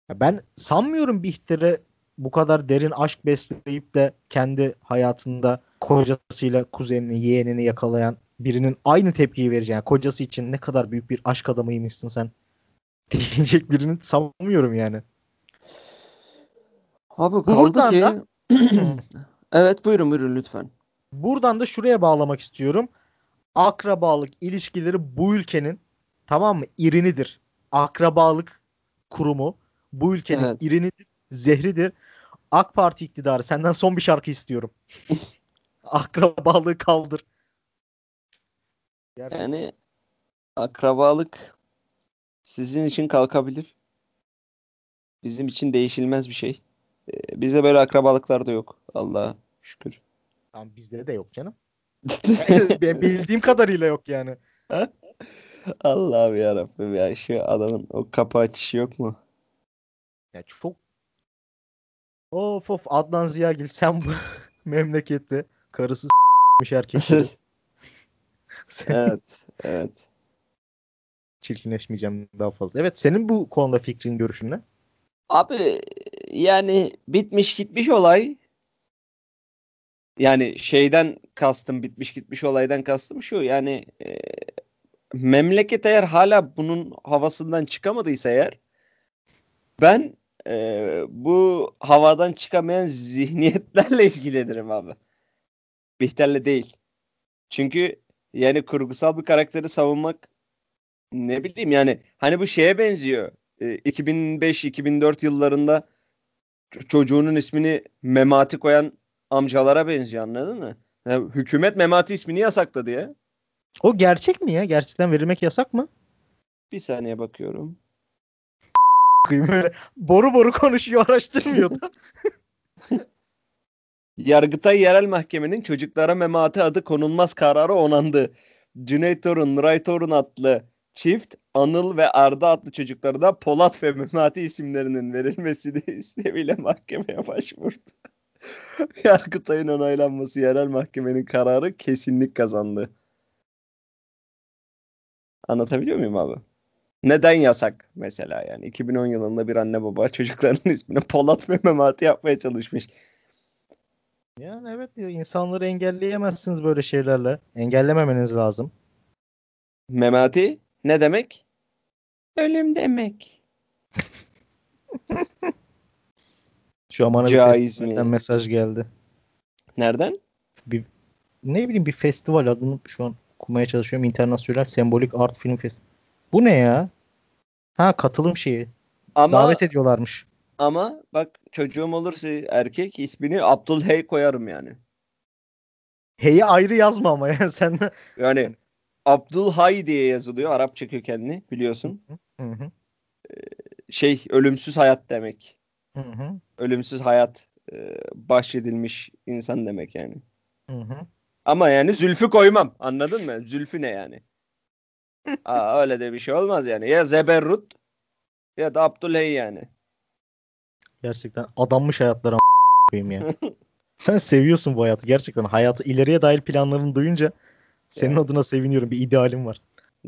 [SPEAKER 3] Ya ben sanmıyorum Bihter'e bu kadar derin aşk besleyip de kendi hayatında kocasıyla kuzenini, yeğenini yakalayan birinin aynı tepkiyi vereceğini, kocası için ne kadar büyük bir aşk adamıymışsın sen diyecek birini sanmıyorum yani.
[SPEAKER 4] Abi kaldı
[SPEAKER 3] Buradan
[SPEAKER 4] ki
[SPEAKER 3] da-
[SPEAKER 4] Evet buyurun buyurun lütfen.
[SPEAKER 3] Buradan da şuraya bağlamak istiyorum. Akrabalık ilişkileri bu ülkenin tamam mı? irinidir. Akrabalık kurumu bu ülkenin
[SPEAKER 4] Evet.
[SPEAKER 3] irinidir, zehridir. AK Parti iktidarı senden son bir şarkı istiyorum. Akrabalığı kaldır. Gerçekten.
[SPEAKER 4] Yani akrabalık sizin için kalkabilir. Bizim için değişilmez bir şey. Ee, Bizde böyle akrabalıklar da yok. Allah'a şükür.
[SPEAKER 3] Tamam bizde de yok canım. Ben bildiğim kadarıyla yok yani.
[SPEAKER 4] Allah'ım yarabbim ya şu adamın o kapı açışı yok mu?
[SPEAKER 3] Ya çok Of of Adnan Ziyagil sen bu memlekette karısı s**miş erkekleri. Sen
[SPEAKER 4] Evet, evet.
[SPEAKER 3] çirkinleşmeyeceğim daha fazla. Evet senin bu konuda fikrin görüşün ne?
[SPEAKER 4] Abi yani bitmiş gitmiş olay. Yani şeyden kastım bitmiş gitmiş olaydan kastım şu yani e, memleket eğer hala bunun havasından çıkamadıysa eğer ben e, bu havadan çıkamayan zihniyetlerle ilgilenirim abi. Bihter'le değil. Çünkü yani kurgusal bir karakteri savunmak ne bileyim yani hani bu şeye benziyor. E, 2005-2004 yıllarında çocuğunun ismini Memati koyan amcalara benziyor anladın mı? Ya hükümet Memati ismini yasakladı ya.
[SPEAKER 3] O gerçek mi ya? Gerçekten verilmek yasak mı?
[SPEAKER 4] Bir saniye bakıyorum.
[SPEAKER 3] Böyle boru boru konuşuyor araştırmıyor da.
[SPEAKER 4] Yargıtay Yerel Mahkemenin çocuklara Memati adı konulmaz kararı onandı. Cüneyt Torun, Nuray Torun adlı çift Anıl ve Arda adlı çocuklarına Polat ve Memati isimlerinin verilmesini isteğiyle mahkemeye başvurdu. Yargıtay'ın onaylanması yerel mahkemenin kararı kesinlik kazandı. Anlatabiliyor muyum abi? Neden yasak mesela yani 2010 yılında bir anne baba çocuklarının ismini Polat ve Memati yapmaya çalışmış.
[SPEAKER 3] Yani evet diyor insanları engelleyemezsiniz böyle şeylerle. Engellememeniz lazım.
[SPEAKER 4] Memati ne demek? Ölüm demek.
[SPEAKER 3] Şu an bana bir
[SPEAKER 4] Caiz mi?
[SPEAKER 3] mesaj geldi.
[SPEAKER 4] Nereden?
[SPEAKER 3] Ne bileyim bir festival adını şu an okumaya çalışıyorum. İnternasyonel Sembolik Art Film Festivali. Bu ne ya? Ha katılım şeyi.
[SPEAKER 4] Ama
[SPEAKER 3] Davet ediyorlarmış.
[SPEAKER 4] ama bak çocuğum olursa erkek ismini Abdülhey koyarım yani.
[SPEAKER 3] H'yi ayrı yazma ama ya sen.
[SPEAKER 4] Yani Abdülhay diye yazılıyor Arapça kökenli biliyorsun.
[SPEAKER 3] Hı hı.
[SPEAKER 4] Şey ölümsüz hayat demek.
[SPEAKER 3] Hı hı.
[SPEAKER 4] Ölümsüz hayat e, bahşedilmiş insan demek yani.
[SPEAKER 3] Hı hı.
[SPEAKER 4] Ama yani Zülfü koymam. Anladın mı? Zülfü ne yani? Aa, öyle de bir şey olmaz yani. Ya Zeberrut ya da Abdülhey yani.
[SPEAKER 3] Gerçekten adanmış hayatlara koyayım ya. Sen seviyorsun bu hayatı gerçekten. Hayatı ileriye dair planlarını duyunca senin
[SPEAKER 4] Evet.
[SPEAKER 3] adına seviniyorum. Bir idealim var.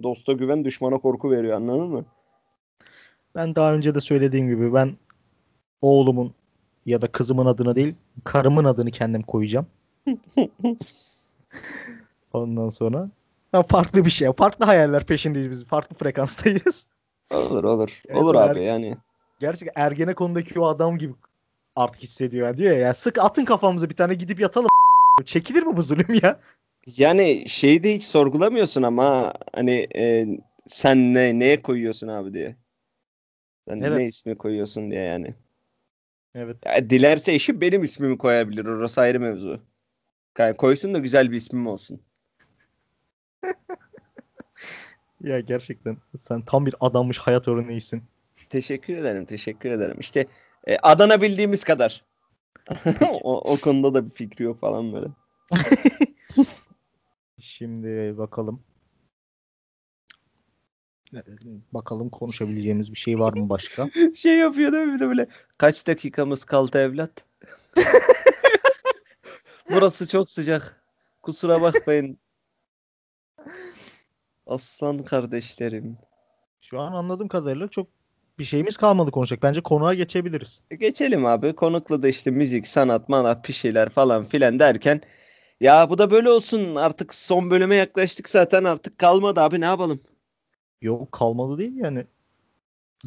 [SPEAKER 4] Dosta güven düşmana korku veriyor anladın mı?
[SPEAKER 3] Ben daha önce de söylediğim gibi ben oğlumun ya da kızımın adına değil karımın adını kendim koyacağım. Ondan sonra ya farklı bir şey. Farklı hayaller peşindeyiz biz. Farklı frekanstayız.
[SPEAKER 4] Olur olur.
[SPEAKER 3] Evet,
[SPEAKER 4] olur abi yani.
[SPEAKER 3] Gerçekten Ergenekon'daki o adam gibi artık hissediyor. Yani diyor ya, ya sık atın kafamıza bir tane gidip yatalım. Çekilir mi bu zulüm ya?
[SPEAKER 4] Yani şeyi de hiç sorgulamıyorsun ama hani e, sen ne neye koyuyorsun abi diye. Sen
[SPEAKER 3] Evet.
[SPEAKER 4] ne ismi koyuyorsun diye yani.
[SPEAKER 3] Evet.
[SPEAKER 4] Ya, dilerse eşim benim ismimi koyabilir. Orası ayrı mevzu. Yani koysun da güzel bir ismim olsun.
[SPEAKER 3] Ya gerçekten sen tam bir adanmış hayat örneğisin.
[SPEAKER 4] Teşekkür ederim, teşekkür ederim. İşte e, Adana bildiğimiz kadar. o, o konuda da bir fikri yok falan böyle.
[SPEAKER 3] Şimdi bakalım. Bakalım konuşabileceğimiz bir şey var mı başka?
[SPEAKER 4] Şey yapıyor değil mi bir de böyle kaç dakikamız kaldı evlat? Burası çok sıcak. Kusura bakmayın. Aslan kardeşlerim.
[SPEAKER 3] Şu an anladığım kadarıyla çok bir şeyimiz kalmadı konuşacak. Bence konuğa geçebiliriz.
[SPEAKER 4] Geçelim abi. Konukla da işte müzik, sanat, manat bir şeyler falan filan derken ya bu da böyle olsun. Artık son bölüme yaklaştık zaten. Artık kalmadı abi ne yapalım?
[SPEAKER 3] Yok kalmadı değil yani.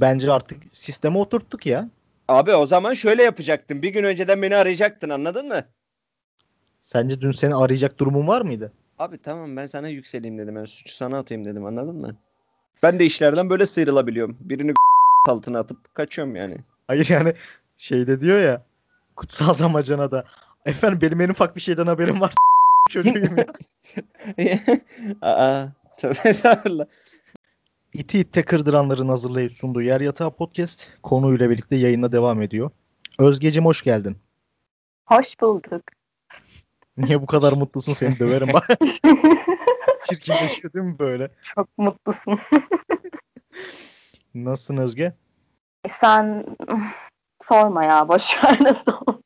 [SPEAKER 3] Bence artık sisteme oturttuk ya.
[SPEAKER 4] Abi o zaman şöyle yapacaktın. Bir gün önceden beni arayacaktın anladın mı?
[SPEAKER 3] Sence dün seni arayacak durumun var mıydı?
[SPEAKER 4] Abi tamam ben sana yükseleyim dedim. Ben suçu sana atayım dedim anladın mı? Ben de işlerden böyle sıyrılabiliyorum. Birini altına atıp kaçıyorum yani.
[SPEAKER 3] Hayır yani şeyde diyor ya kutsal damacana da efendim benim en ufak bir şeyden haberim var çocuğuyum ya.
[SPEAKER 4] Aa, tövbe estağfurullah.
[SPEAKER 3] İti itte kırdıranların hazırlayıp sunduğu Yer Yatağı Podcast konuyla birlikte yayına devam ediyor. Özgecim hoş geldin.
[SPEAKER 5] Hoş bulduk.
[SPEAKER 3] Niye bu kadar mutlusun seni döverim bak. Çirkinleşiyor değil mi böyle?
[SPEAKER 5] Çok mutlusun.
[SPEAKER 3] Nasılsın Özge?
[SPEAKER 5] Sen sorma ya boş ver nasıl.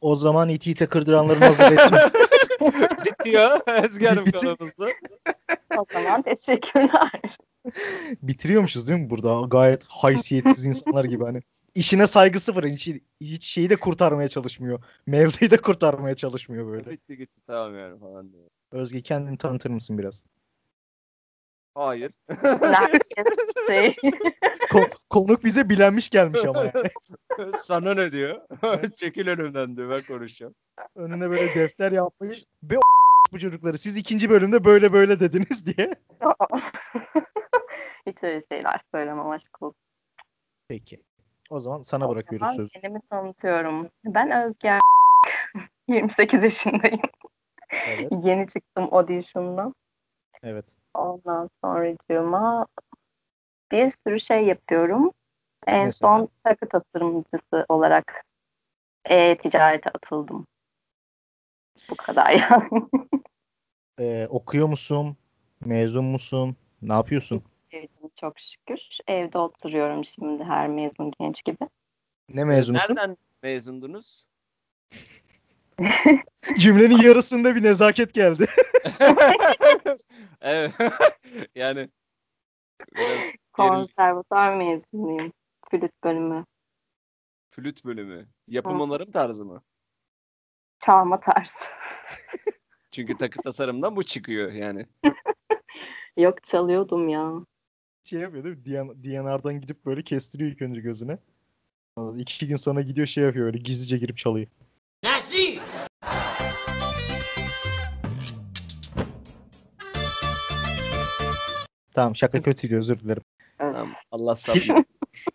[SPEAKER 3] O zaman iti ite kırdıranların hazırlayıp
[SPEAKER 4] Bitiyor Ezgi Hanım konumuzda.
[SPEAKER 5] O zaman teşekkürler.
[SPEAKER 3] bitiriyormuşuz değil mi burada? Gayet haysiyetsiz insanlar gibi hani. İşine saygı sıfır. Hiç, hiç şeyi de kurtarmaya çalışmıyor. Mevzuyu da kurtarmaya çalışmıyor böyle.
[SPEAKER 4] Bitti gitti tamam yani falan diyor.
[SPEAKER 3] Özge kendini tanıtır mısın biraz?
[SPEAKER 4] Hayır.
[SPEAKER 5] Herkes şey.
[SPEAKER 3] Ko- konuk bize bilenmiş gelmiş ama yani.
[SPEAKER 4] Sana ne diyor? Çekil önümden diyor ben konuşacağım.
[SPEAKER 3] Önüne böyle defter yapmış. Be o- bu çocukları siz ikinci bölümde böyle böyle dediniz diye.
[SPEAKER 5] Hiç öyle şeyler söylemem aşk olsun.
[SPEAKER 3] Peki. O zaman sana bırakıyoruz
[SPEAKER 5] Ben
[SPEAKER 3] sözü.
[SPEAKER 5] kendimi tanıtıyorum. Ben Özge 28 yaşındayım.
[SPEAKER 3] Evet.
[SPEAKER 5] Yeni çıktım audition'dan.
[SPEAKER 3] Evet.
[SPEAKER 5] Ondan sonracığıma bir sürü şey yapıyorum. En
[SPEAKER 3] Mesela?
[SPEAKER 5] son takı tasarımcısı olarak e-ticarete atıldım. Bu kadar yani.
[SPEAKER 3] Ee, okuyor musun? Mezun musun? Ne yapıyorsun?
[SPEAKER 5] Sevdim çok şükür. Evde oturuyorum şimdi her mezun genç gibi.
[SPEAKER 3] Ne mezunusun?
[SPEAKER 4] Nereden mezundunuz?
[SPEAKER 3] Cümlenin yarısında bir nezaket geldi.
[SPEAKER 4] evet. yani
[SPEAKER 5] Konservatuar mezunuyum. Flüt bölümü.
[SPEAKER 4] flüt bölümü. Yapım onarım tarzı mı?
[SPEAKER 5] Çalma tarzı.
[SPEAKER 4] Çünkü takı tasarımdan bu çıkıyor yani.
[SPEAKER 5] Yok çalıyordum ya.
[SPEAKER 3] Şey yapıyor değil mi? DNR'dan gidip böyle kestiriyor ilk önce gözüne. İki gün sonra gidiyor şey yapıyor öyle gizlice girip çalıyor. Tamam şaka kötüydü özür dilerim.
[SPEAKER 4] Tamam, Allah sabır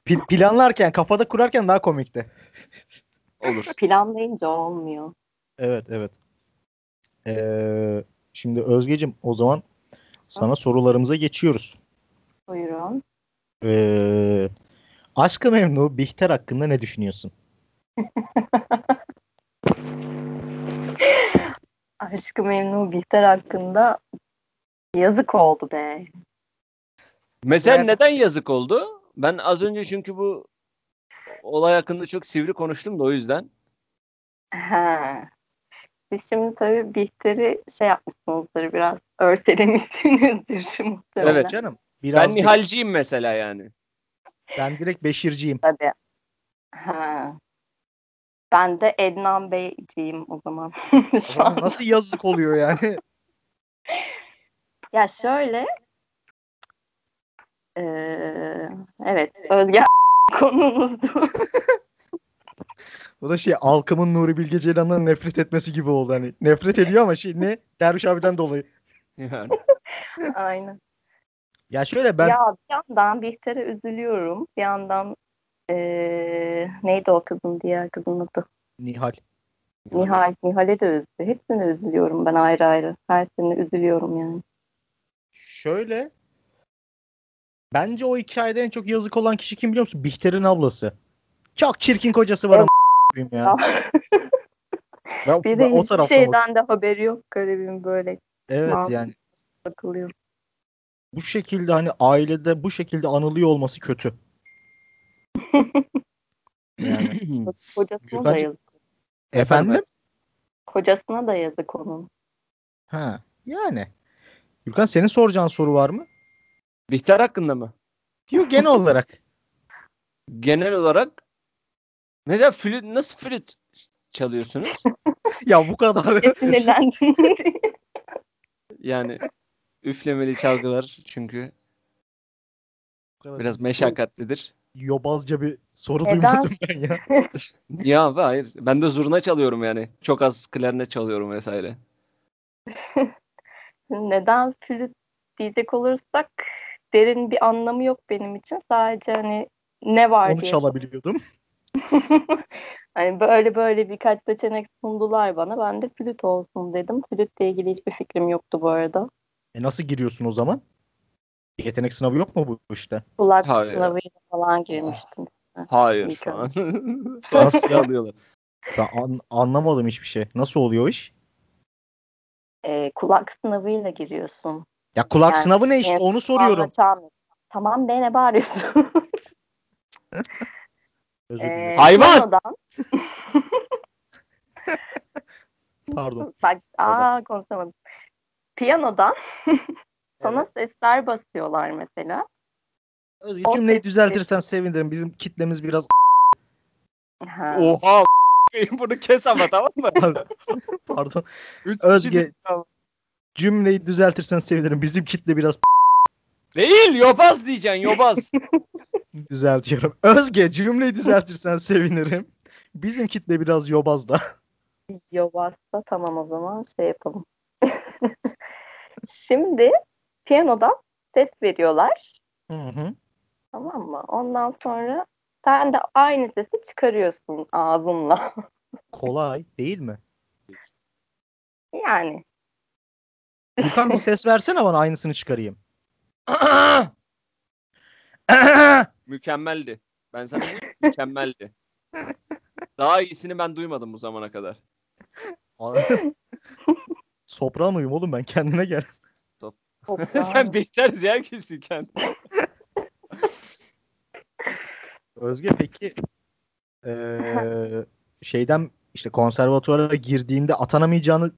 [SPEAKER 3] Pil- planlarken kafada kurarken daha komikti.
[SPEAKER 4] olur.
[SPEAKER 5] Planlayınca olmuyor.
[SPEAKER 3] Evet evet. Ee, şimdi Özgecim o zaman sana sorularımıza geçiyoruz.
[SPEAKER 5] Buyurun.
[SPEAKER 3] Ee, Aşkı Memnu Bihter hakkında ne düşünüyorsun?
[SPEAKER 5] Aşkı Memnu Bihter hakkında yazık oldu be.
[SPEAKER 4] Mesela
[SPEAKER 3] Evet.
[SPEAKER 4] neden yazık oldu? Ben az önce çünkü bu olay hakkında çok sivri konuştum da o yüzden.
[SPEAKER 5] He. Siz şimdi tabii Bihter'i şey yapmışsınızdır biraz örselemişsinizdir muhtemelen.
[SPEAKER 4] Evet.
[SPEAKER 3] Canım biraz
[SPEAKER 4] ben
[SPEAKER 3] değil.
[SPEAKER 4] Nihalciyim mesela yani.
[SPEAKER 3] Ben direkt Beşirciyim.
[SPEAKER 5] Tabii. Ha. Ben de Ednan Beyciğim o zaman.
[SPEAKER 3] O
[SPEAKER 5] Şu
[SPEAKER 3] zaman
[SPEAKER 5] an.
[SPEAKER 3] nasıl yazık oluyor yani?
[SPEAKER 5] Ya şöyle. Eee, evet. Özge konumuzdu.
[SPEAKER 3] O da şey Alkım'ın Nuri Bilge Ceylan'dan nefret etmesi gibi oldu hani. Nefret ediyor ama şey ne? Derviş abiden dolayı.
[SPEAKER 4] Yani.
[SPEAKER 5] Aynen.
[SPEAKER 3] Ya şöyle ben
[SPEAKER 5] Ya bir yandan Bihter'e üzülüyorum. Bir yandan eee, neydi o kızın diğer kızın adı?
[SPEAKER 3] Nihal.
[SPEAKER 5] Nihal. Nihal'e de üzdü. Hepsine üzülüyorum ben ayrı ayrı. Her birine üzülüyorum yani.
[SPEAKER 3] Şöyle Bence o hikayede en çok yazık olan kişi kim biliyor musun? Bihter'in ablası. Çok çirkin kocası var ama ya. Ben,
[SPEAKER 5] Bir
[SPEAKER 3] ben
[SPEAKER 5] de
[SPEAKER 3] o
[SPEAKER 5] hiçbir
[SPEAKER 3] bak-
[SPEAKER 5] şeyden de haberi yok garibim böyle
[SPEAKER 3] Evet
[SPEAKER 5] Mal-
[SPEAKER 3] yani
[SPEAKER 5] takılıyor.
[SPEAKER 3] bu şekilde hani ailede bu şekilde anılıyor olması kötü. Yani
[SPEAKER 5] Kocasına da
[SPEAKER 3] Gürkancığım-
[SPEAKER 5] yazık.
[SPEAKER 3] efendim?
[SPEAKER 5] Kocasına da yazık onun.
[SPEAKER 3] Ha yani. Gürkan senin soracağın soru var mı?
[SPEAKER 4] Bihter hakkında mı?
[SPEAKER 3] Yok genel olarak.
[SPEAKER 4] Genel olarak mesela flüt nasıl flüt çalıyorsunuz?
[SPEAKER 3] ya bu kadar.
[SPEAKER 4] Yani üflemeli çalgılar çünkü biraz meşakkatlidir.
[SPEAKER 3] yobazca bir soru
[SPEAKER 5] Neden?
[SPEAKER 3] duymadım ben ya.
[SPEAKER 4] Ya abi hayır. Ben de zurna çalıyorum yani. Çok az klarnet çalıyorum vesaire.
[SPEAKER 5] Neden flüt diyecek olursak derin bir anlamı yok benim için. Sadece hani ne var
[SPEAKER 3] Onu
[SPEAKER 5] diye.
[SPEAKER 3] çalabiliyordum.
[SPEAKER 5] hani böyle böyle birkaç seçenek sundular bana. Ben de flüt olsun dedim. Flütle ilgili hiçbir fikrim yoktu bu arada.
[SPEAKER 3] E nasıl giriyorsun o zaman? Yetenek sınavı yok mu bu işte?
[SPEAKER 5] Kulak
[SPEAKER 4] Hayır.
[SPEAKER 5] sınavıyla falan girmiştim.
[SPEAKER 4] Hayır
[SPEAKER 5] İyi
[SPEAKER 4] falan.
[SPEAKER 3] Nasıl
[SPEAKER 4] alıyorlar?
[SPEAKER 3] Ben an- anlamadım hiçbir şey. Nasıl oluyor o iş?
[SPEAKER 5] Ee, kulak sınavıyla giriyorsun.
[SPEAKER 3] Ya kulak
[SPEAKER 5] Yani
[SPEAKER 3] sınavı ne işte
[SPEAKER 5] evet,
[SPEAKER 3] onu soruyorum.
[SPEAKER 5] Anlatamıyorum. Tamam be ne bağırıyorsun?
[SPEAKER 3] Özür
[SPEAKER 5] Ee.
[SPEAKER 4] Hayvan!
[SPEAKER 5] piyanodan-
[SPEAKER 3] Pardon.
[SPEAKER 5] Bak aa konuşamadım. Piyanodan sana sesler basıyorlar mesela.
[SPEAKER 3] Özge
[SPEAKER 5] o
[SPEAKER 3] cümleyi
[SPEAKER 5] sesi-
[SPEAKER 3] düzeltirsen sevinirim. Bizim kitlemiz biraz
[SPEAKER 5] Ha.
[SPEAKER 4] Oha bunu kes ama tamam mı?
[SPEAKER 3] pardon.
[SPEAKER 4] Üç
[SPEAKER 3] Özge-. Cümleyi düzeltirsen sevinirim. Bizim kitle biraz
[SPEAKER 4] Değil yobaz diyeceksin yobaz.
[SPEAKER 3] düzeltiyorum. Özge cümleyi düzeltirsen sevinirim. Bizim kitle biraz yobaz da.
[SPEAKER 5] Yobazsa tamam o zaman şey yapalım. Şimdi piyanodan ses veriyorlar.
[SPEAKER 3] Hı hı.
[SPEAKER 5] Tamam mı? Ondan sonra sen de aynı sesi çıkarıyorsun ağzınla.
[SPEAKER 3] Kolay değil mi?
[SPEAKER 5] Yani
[SPEAKER 3] Gürkan bir ses versene bana aynısını çıkarayım.
[SPEAKER 4] Mükemmeldi. Ben sana diyeyim, mükemmeldi. Daha iyisini ben duymadım bu zamana kadar.
[SPEAKER 3] Sopranoyum oğlum ben kendine gel.
[SPEAKER 4] Sen Bihter Ziyagil'sin kendin.
[SPEAKER 3] Özge peki eee, şeyden işte konservatuvara girdiğinde atanamayacağını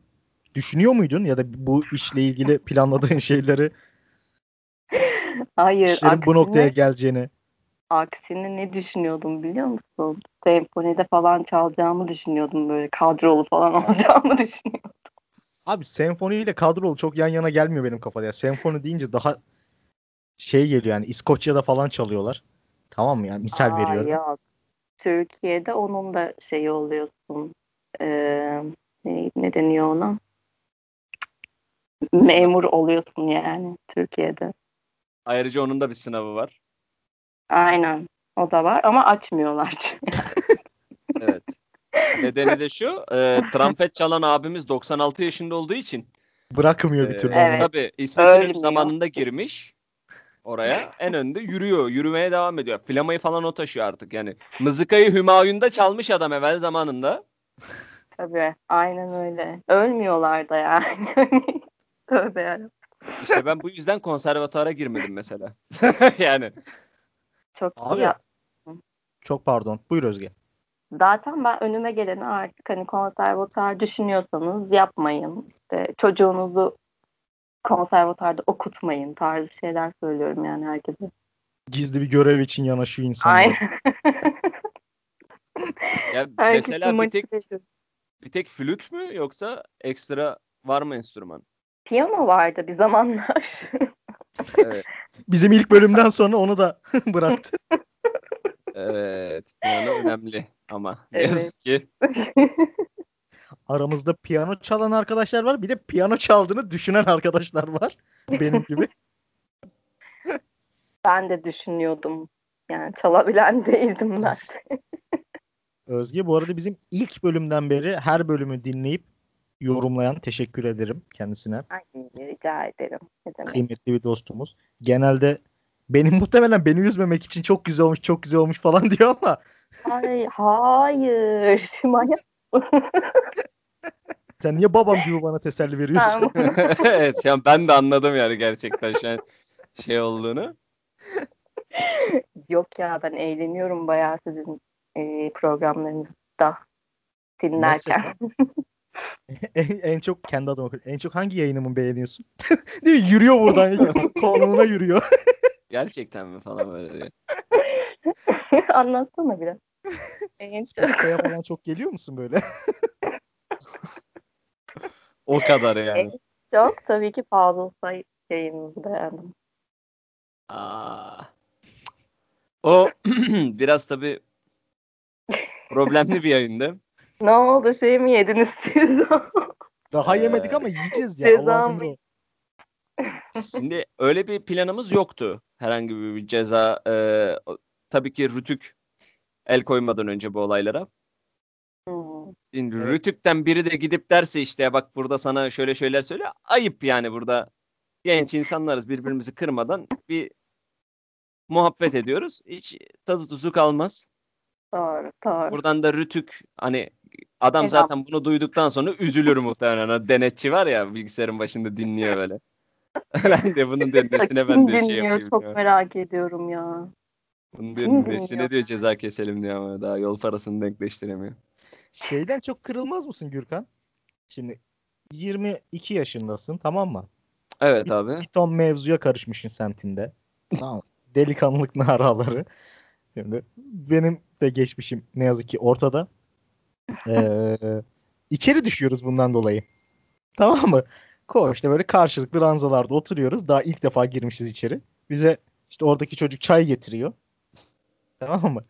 [SPEAKER 3] düşünüyor muydun ya da bu işle ilgili planladığın şeyleri
[SPEAKER 5] Hayır,
[SPEAKER 3] işlerin bu
[SPEAKER 5] aksine-
[SPEAKER 3] noktaya geleceğini
[SPEAKER 5] Aksine ne düşünüyordum biliyor musun? Senfonide falan çalacağımı düşünüyordum böyle kadrolu falan olacağımı düşünüyordum.
[SPEAKER 3] Abi senfoniyle kadrolu çok yan yana gelmiyor benim kafada ya. Senfoni deyince daha şey geliyor yani İskoçya'da falan çalıyorlar. Tamam mı yani misal
[SPEAKER 5] Aa,
[SPEAKER 3] veriyorum.
[SPEAKER 5] Yok. Türkiye'de onun da şeyi oluyorsun. Ee, ne, ne deniyor ona? Memur oluyorsun yani Türkiye'de.
[SPEAKER 4] Ayrıca onun da bir sınavı var.
[SPEAKER 5] Aynen. O da var ama açmıyorlar.
[SPEAKER 4] Evet. Nedeni de şu. e, trompet çalan abimiz 96 yaşında olduğu için.
[SPEAKER 3] Bırakmıyor bir
[SPEAKER 4] e,
[SPEAKER 3] türlü.
[SPEAKER 5] Evet.
[SPEAKER 3] onu.
[SPEAKER 4] Tabii İsmet İnönü zamanında girmiş oraya. En önde yürüyor. Yürümeye devam ediyor. Flamayı falan o taşıyor artık yani. Mızıkayı Hümayun'da çalmış adam evvel zamanında.
[SPEAKER 5] Tabii. Aynen öyle. Ölmüyorlar da yani. Tövbe yarabbim.
[SPEAKER 4] İşte ben bu yüzden konservatuara girmedim mesela. yani.
[SPEAKER 5] Çok
[SPEAKER 3] Abi.
[SPEAKER 5] ya,
[SPEAKER 3] Çok pardon. Buyur Özge.
[SPEAKER 5] Zaten ben önüme geleni artık hani konservatuar düşünüyorsanız yapmayın. İşte çocuğunuzu konservatuarda okutmayın tarzı şeyler söylüyorum yani herkese.
[SPEAKER 3] Gizli bir görev için yanaşıyor insanlar.
[SPEAKER 5] Aynen.
[SPEAKER 4] Ya mesela bir tek bir tek flüt mü yoksa ekstra var mı enstrüman?
[SPEAKER 5] Piyano vardı bir zamanlar.
[SPEAKER 4] Evet.
[SPEAKER 3] Bizim ilk bölümden sonra onu da bıraktı.
[SPEAKER 4] Evet. Piyano önemli ama ne
[SPEAKER 5] Evet.
[SPEAKER 4] yazık ki.
[SPEAKER 3] Aramızda piyano çalan arkadaşlar var. Bir de piyano çaldığını düşünen arkadaşlar var. Benim gibi.
[SPEAKER 5] ben de düşünüyordum. Yani çalabilen değildim ben.
[SPEAKER 3] Özge bu arada bizim ilk bölümden beri her bölümü dinleyip yorumlayan teşekkür ederim kendisine.
[SPEAKER 5] Ay, rica ederim. Ne demek.
[SPEAKER 3] Kıymetli bir dostumuz. Genelde Benim muhtemelen beni üzmemek için çok güzel olmuş, çok güzel olmuş falan diyor ama
[SPEAKER 5] Hayır, hayır. Manyak.
[SPEAKER 3] sen niye babam gibi bana teselli veriyorsun?
[SPEAKER 4] Evet yani ben de anladım yani gerçekten şu an şey olduğunu.
[SPEAKER 5] Yok ya ben eğleniyorum bayağı sizin e, programlarınızda dinlerken.
[SPEAKER 3] en, en çok kendi adıma en çok hangi yayınımı beğeniyorsun? Değil mi? Yürüyor buradan. Konumuna yürüyor.
[SPEAKER 4] Gerçekten mi falan böyle diyor.
[SPEAKER 5] Anlatsana biraz. En çok.
[SPEAKER 3] Spotify'a falan çok geliyor musun böyle?
[SPEAKER 4] O kadar yani.
[SPEAKER 5] Çok tabii ki Fazıl Say yayınınızı beğendim.
[SPEAKER 4] Aa. O biraz tabii problemli bir yayındı.
[SPEAKER 5] Ne oldu şey mi yediniz siz?
[SPEAKER 3] Daha
[SPEAKER 4] Ee,
[SPEAKER 3] yemedik ama yiyeceğiz ya.
[SPEAKER 5] ceza mı?
[SPEAKER 4] Şimdi öyle bir planımız yoktu. Herhangi bir ceza. e, tabii ki Rütük el koymadan önce bu olaylara.
[SPEAKER 5] Hmm.
[SPEAKER 4] Şimdi
[SPEAKER 3] Evet.
[SPEAKER 4] Rütük'ten biri de gidip derse işte bak burada sana şöyle şeyler söyle. Ayıp yani burada genç insanlarız birbirimizi kırmadan bir muhabbet ediyoruz. Hiç tadı tuzu kalmaz.
[SPEAKER 5] Doğru, doğru.
[SPEAKER 4] Buradan da Rütük hani adam
[SPEAKER 5] Selam.
[SPEAKER 4] zaten bunu duyduktan sonra üzülür muhtemelen. O denetçi var ya bilgisayarın başında dinliyor böyle. ben de bunun diyor nesine ben
[SPEAKER 5] Kim
[SPEAKER 4] diyor şey
[SPEAKER 5] dinliyor?
[SPEAKER 4] yapayım
[SPEAKER 5] Çok
[SPEAKER 4] diyor.
[SPEAKER 5] merak ediyorum ya.
[SPEAKER 4] Bunun diyor
[SPEAKER 5] Kim
[SPEAKER 4] nesine
[SPEAKER 5] dinliyor?
[SPEAKER 4] diyor ceza keselim diyor ama daha yol parasını denkleştiremiyor.
[SPEAKER 3] Şeyden çok kırılmaz mısın Gürkan? Şimdi 22 yaşındasın tamam mı?
[SPEAKER 4] Evet abi.
[SPEAKER 3] Bir ton mevzuya karışmışsın sentinde. Tamam. Delikanlılık naraları. Şimdi benim de geçmişim ne yazık ki ortada. Ee, içeri düşüyoruz bundan dolayı. Tamam mı? Koğuşta böyle karşılıklı ranzalarda oturuyoruz. Daha ilk defa girmişiz içeri. Bize işte oradaki çocuk çay getiriyor. Tamam mı?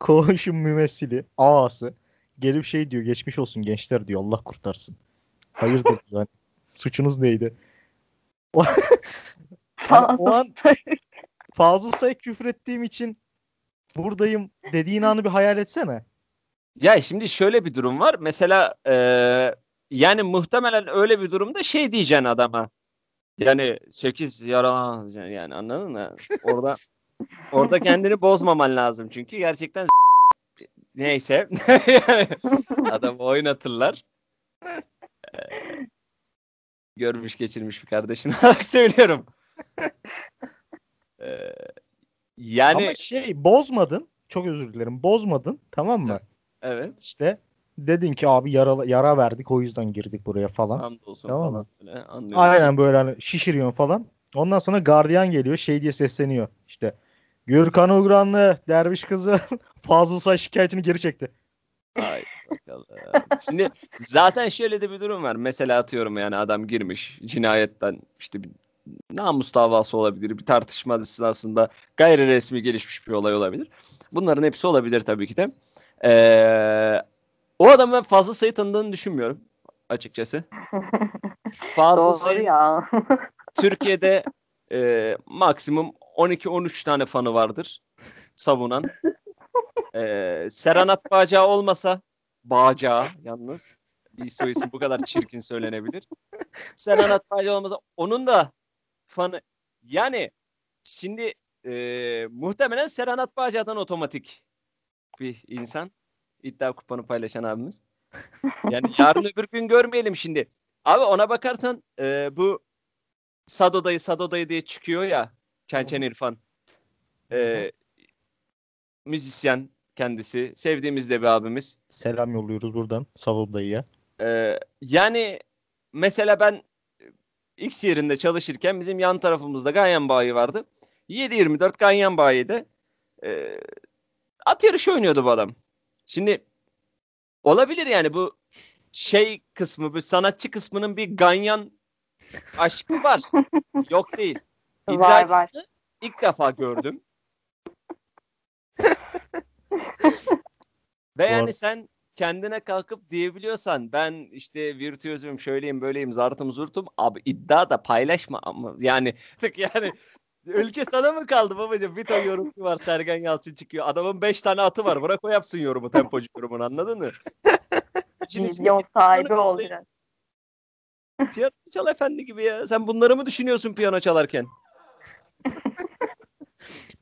[SPEAKER 3] Koğuşun mümessili, ağası gelip şey diyor. Geçmiş olsun gençler diyor. Allah kurtarsın. Hayırdır. Hani, suçunuz neydi? O, Hani o an Fazıl Say küfür ettiğim için buradayım dediğin anı bir hayal etsene.
[SPEAKER 4] Ya şimdi şöyle bir durum var. Mesela eee, yani muhtemelen öyle bir durumda şey diyeceksin adama. Yani 8 yaralan yani anladın mı? Orada orada kendini bozmaman lazım çünkü gerçekten neyse adam oynatırlar. Eee, görmüş geçirmiş bir kardeşin olarak söylüyorum. Eee, yani
[SPEAKER 3] Ama şey bozmadın. Çok özür dilerim. Bozmadın. Tamam mı?
[SPEAKER 4] Evet
[SPEAKER 3] İşte dedin ki abi yara, yara verdik o yüzden girdik buraya falan.
[SPEAKER 4] hamdolsun
[SPEAKER 3] Tamam
[SPEAKER 4] falan
[SPEAKER 3] mı?
[SPEAKER 4] böyle anlıyorum.
[SPEAKER 3] Aynen böyle hani şişiriyorsun falan. Ondan sonra gardiyan geliyor şey diye sesleniyor. İşte Gürkan Ugranlı derviş kızı Fazıl Say şikayetini geri çekti.
[SPEAKER 4] Ay bakalım. Şimdi zaten şöyle de bir durum var. Mesela atıyorum yani adam girmiş cinayetten işte bir namus davası olabilir. Bir tartışma esnasında gayri resmi gelişmiş bir olay olabilir. Bunların hepsi olabilir tabii ki de. Ee, o adamı ben fazla sayı tanıdığını düşünmüyorum açıkçası. Fazla
[SPEAKER 5] Doğru
[SPEAKER 4] sayı
[SPEAKER 5] ya.
[SPEAKER 4] Türkiye'de e, maksimum 12-13 tane fanı vardır savunan. E, Serenat Bağcağı olmasa Bağcağı yalnız bir soy isim bu kadar çirkin söylenebilir. Serenat Bağcağı olmasa onun da fanı yani şimdi e, muhtemelen Serenat Bağcay'dan otomatik bir insan. iddia kupanı paylaşan abimiz. Yani yarın öbür gün görmeyelim şimdi. Abi ona bakarsan e, bu Sadoda'yı Sadoda'yı diye çıkıyor ya Çençen İrfan. E, müzisyen kendisi. Sevdiğimiz de bir abimiz.
[SPEAKER 3] Selam yolluyoruz buradan Savul dayıya.
[SPEAKER 4] E, yani mesela ben X yerinde çalışırken bizim yan tarafımızda Ganyan bayi vardı. 7-24 Ganyan bayide e, at yarışı oynuyordu bu adam. Şimdi olabilir yani bu şey kısmı, bu sanatçı kısmının bir Ganyan aşkı var. Yok değil. İddiacısını
[SPEAKER 5] var.
[SPEAKER 4] ilk defa gördüm. Ve yani sen kendine kalkıp diyebiliyorsan ben işte virtüözüm şöyleyim böyleyim zartım zurtum abi iddia da paylaşma ama yani tık yani ülke sana mı kaldı babacığım bir ton yorumcu var Sergen Yalçın çıkıyor adamın 5 tane atı var bırak o yapsın yorumu tempocu yorumunu anladın mı? İçin git
[SPEAKER 5] sahibi
[SPEAKER 4] piyano
[SPEAKER 5] ol
[SPEAKER 4] çal-
[SPEAKER 5] biraz.
[SPEAKER 4] Piyano çal efendi gibi ya sen bunları mı düşünüyorsun piyano çalarken?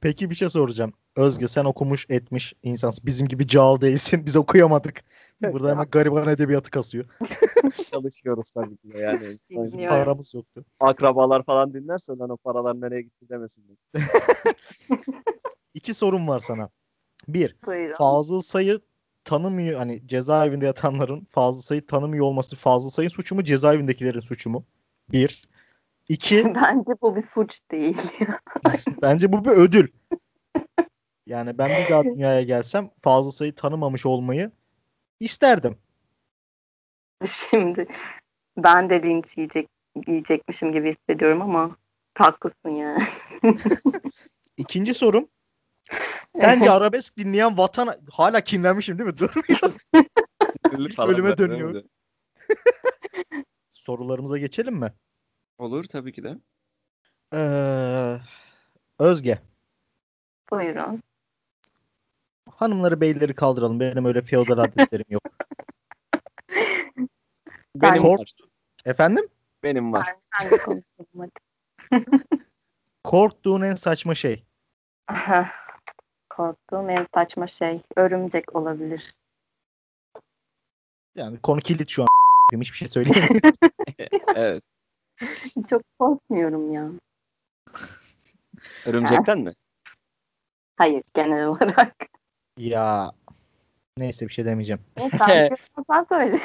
[SPEAKER 3] Peki bir şey soracağım. Özge sen okumuş etmiş insansın. Bizim gibi cağal değilsin. Biz okuyamadık. Burada hemen gariban edebiyatı kasıyor.
[SPEAKER 4] Çalışıyoruz tabii ki de yani.
[SPEAKER 5] Dinliyorum.
[SPEAKER 3] Paramız yoktu.
[SPEAKER 4] Akrabalar falan dinlerse lan o paralar nereye gitti demesinler.
[SPEAKER 3] İki sorum var sana. Bir,
[SPEAKER 5] Buyurun.
[SPEAKER 3] Fazıl Say'ı tanımıyor hani cezaevinde yatanların Fazıl Say'ı tanımıyor olması Fazıl Say'ın suçu mu cezaevindekilerin suçu mu? Bir. İki,
[SPEAKER 5] Bence bu bir suç değil.
[SPEAKER 3] bence bu bir ödül. Yani ben bir daha dünyaya gelsem Fazıl Say'ı tanımamış olmayı isterdim.
[SPEAKER 5] Şimdi ben de linç yiyecek, yiyecekmişim gibi hissediyorum ama haklısın yani.
[SPEAKER 3] İkinci sorum. Sence arabesk dinleyen vatan hala kinlenmişim değil mi? Dur.
[SPEAKER 4] Falan
[SPEAKER 3] bölüme
[SPEAKER 4] böyle
[SPEAKER 3] dönüyor. Sorularımıza geçelim mi?
[SPEAKER 4] Olur tabii ki de.
[SPEAKER 3] Ee, Özge.
[SPEAKER 5] Buyurun.
[SPEAKER 3] Hanımları beyleri kaldıralım. Benim öyle feodal adetlerim yok.
[SPEAKER 4] Benim
[SPEAKER 3] Kork-
[SPEAKER 4] var.
[SPEAKER 3] Efendim?
[SPEAKER 4] Benim var.
[SPEAKER 5] Ben.
[SPEAKER 3] Korktuğun en saçma şey.
[SPEAKER 5] Aha. Korktuğum en saçma şey. Örümcek olabilir.
[SPEAKER 3] Yani konu kilit şu an. Hiçbir şey söyleyeyim.
[SPEAKER 4] Evet.
[SPEAKER 5] Çok korkmuyorum ya.
[SPEAKER 4] Örümcekten mi?
[SPEAKER 5] Hayır genel olarak.
[SPEAKER 3] Ya neyse bir şey demeyeceğim.
[SPEAKER 5] Sen, sen söyle.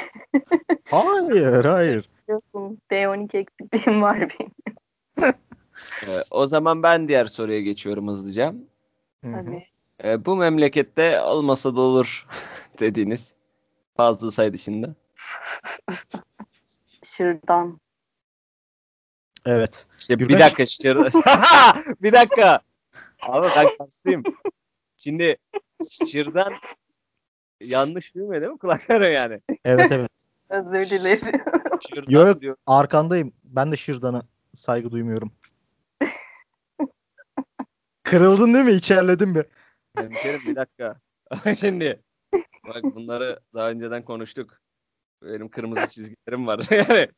[SPEAKER 3] Hayır, hayır.
[SPEAKER 5] Biliyorsun B12 eksikliğim var benim.
[SPEAKER 4] Ee, o zaman ben diğer soruya geçiyorum hızlıca.
[SPEAKER 3] Hı hı.
[SPEAKER 5] Tabii.
[SPEAKER 4] Ee, bu memlekette olmasa da olur dediğiniz fazla sayı dışında.
[SPEAKER 5] Şırdan.
[SPEAKER 3] Evet.
[SPEAKER 4] İşte bir dakika şırdan. bir dakika. Abi ben kastayım. Şimdi şırdan yanlış duymuyor değil mi kulaklarım yani?
[SPEAKER 3] Evet evet.
[SPEAKER 5] Özür dilerim.
[SPEAKER 4] Şırdan
[SPEAKER 3] Yok.
[SPEAKER 4] diyor.
[SPEAKER 3] Arkandayım. Ben de Şırdan'a saygı duymuyorum. Kırıldın değil mi? İçerledin mi?
[SPEAKER 4] Hemşerim bir dakika. Şimdi bak bunları daha önceden konuştuk. Benim kırmızı çizgilerim var. yani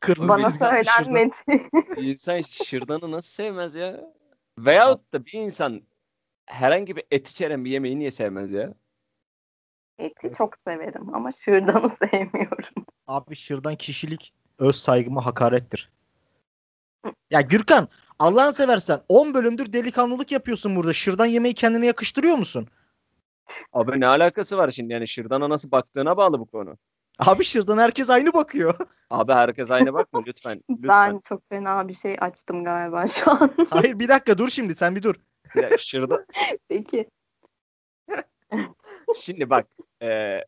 [SPEAKER 3] Kırmızı
[SPEAKER 5] Bana
[SPEAKER 3] çizgisi Şırdan.
[SPEAKER 5] söylenmedi.
[SPEAKER 4] insan şırdanı nasıl sevmez ya? Veyahut da bir insan herhangi bir et içeren bir yemeği niye sevmez ya?
[SPEAKER 5] Eti çok severim ama şırdanı sevmiyorum.
[SPEAKER 3] Abi Şırdan kişilik öz saygıma hakarettir. Ya Gürkan Allah'ını seversen 10 bölümdür delikanlılık yapıyorsun burada. Şırdan yemeği kendine yakıştırıyor musun?
[SPEAKER 4] Abi ne alakası var şimdi yani şırdana nasıl baktığına bağlı bu konu.
[SPEAKER 3] Abi Şırdan herkes aynı bakıyor.
[SPEAKER 4] Abi herkes aynı bakma lütfen.
[SPEAKER 5] Ben
[SPEAKER 4] Lütfen.
[SPEAKER 5] çok fena bir şey açtım galiba şu an.
[SPEAKER 3] Hayır bir dakika dur şimdi sen bir dur.
[SPEAKER 4] Ya şırdan,
[SPEAKER 5] Peki.
[SPEAKER 4] Şimdi bak e,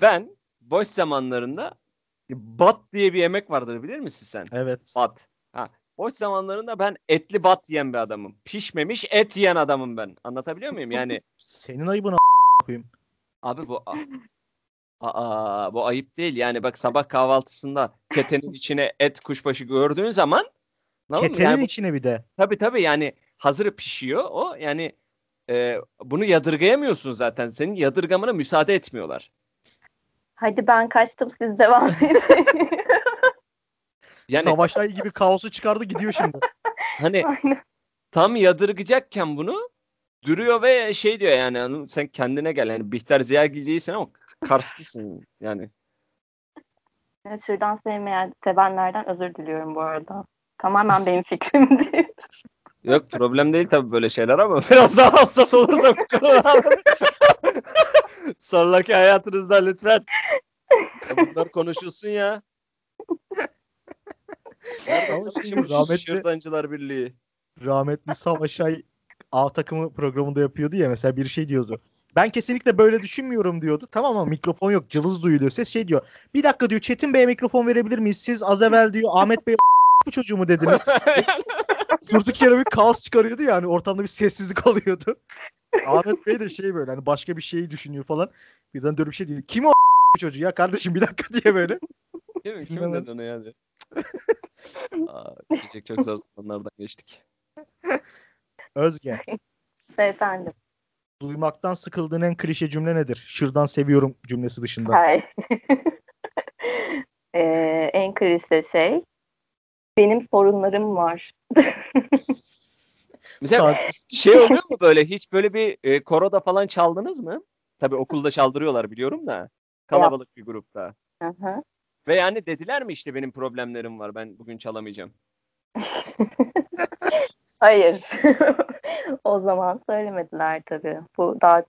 [SPEAKER 4] ben boş zamanlarında bat diye bir yemek vardır bilir misin sen?
[SPEAKER 3] Evet.
[SPEAKER 4] Bat. Ha, boş zamanlarında ben etli bat yiyen bir adamım. Pişmemiş et yiyen adamım ben. Anlatabiliyor muyum? Yani
[SPEAKER 3] Senin ayıbına koyayım.
[SPEAKER 4] abi bu Aa, bu ayıp değil. Yani bak sabah kahvaltısında ketenin içine et kuşbaşı gördüğün zaman?
[SPEAKER 3] Ketenin
[SPEAKER 4] Yani bu-
[SPEAKER 3] içine bir de.
[SPEAKER 4] Tabii tabii yani hazır pişiyor o. Yani e, bunu yadırgayamıyorsun zaten. Senin yadırgamana müsaade etmiyorlar.
[SPEAKER 5] Hadi ben kaçtım siz devam edin.
[SPEAKER 4] Yani
[SPEAKER 3] Savaş Ay gibi kaosu çıkardı gidiyor şimdi.
[SPEAKER 4] hani
[SPEAKER 5] Aynen.
[SPEAKER 4] tam yadırgayacakken bunu duruyor ve şey diyor yani sen kendine gel. Yani Bihter Ziyagil değilsin ama Karslısın yani.
[SPEAKER 5] Yani şırdan sevmeyen, sevenlerden özür diliyorum bu arada. Tamamen benim fikrimdi.
[SPEAKER 4] Yok problem değil tabii böyle şeyler ama biraz daha hassas olursa bu konuda. Sonraki hayatınızda lütfen. Ya bunlar konuşulsun ya.
[SPEAKER 3] Ama şimdi rahmetli-
[SPEAKER 4] Şırdancılar Birliği.
[SPEAKER 3] Rahmetli Savaş Ay A takımı programında yapıyordu ya mesela bir şey diyordu. Ben kesinlikle böyle düşünmüyorum diyordu. Tamam ama mikrofon yok. Cılız duyuluyor. Ses şey diyor. Bir dakika diyor. Çetin Bey'e mikrofon verebilir miyiz? Siz az evvel diyor Ahmet Bey bu çocuğu mu dediniz? Durduk yere bir kaos çıkarıyordu yani. Ortamda bir sessizlik oluyordu. Ahmet Bey de şey böyle hani başka bir şeyi düşünüyor falan. Birden dönüp şey diyor. Kim o çocuğu ya kardeşim bir dakika diye böyle.
[SPEAKER 4] Değil mi? Kim dedi onu yani? Aa, diyecek çok zor zamanlardan geçtik.
[SPEAKER 3] Özge.
[SPEAKER 5] Beyefendi.
[SPEAKER 3] Duymaktan sıkıldığın en klişe cümle nedir? Şırdan seviyorum cümlesi dışında.
[SPEAKER 5] Hayır. Ee, en klişe şey benim sorunlarım var.
[SPEAKER 4] Mesela şey oluyor mu böyle hiç böyle bir e, koroda falan çaldınız mı? Tabii okulda çaldırıyorlar biliyorum da. Kalabalık bir grupta.
[SPEAKER 5] Hı hı.
[SPEAKER 4] Ve yani dediler mi işte benim problemlerim var ben bugün çalamayacağım.
[SPEAKER 5] Hayır. o zaman söylemediler tabii. Bu daha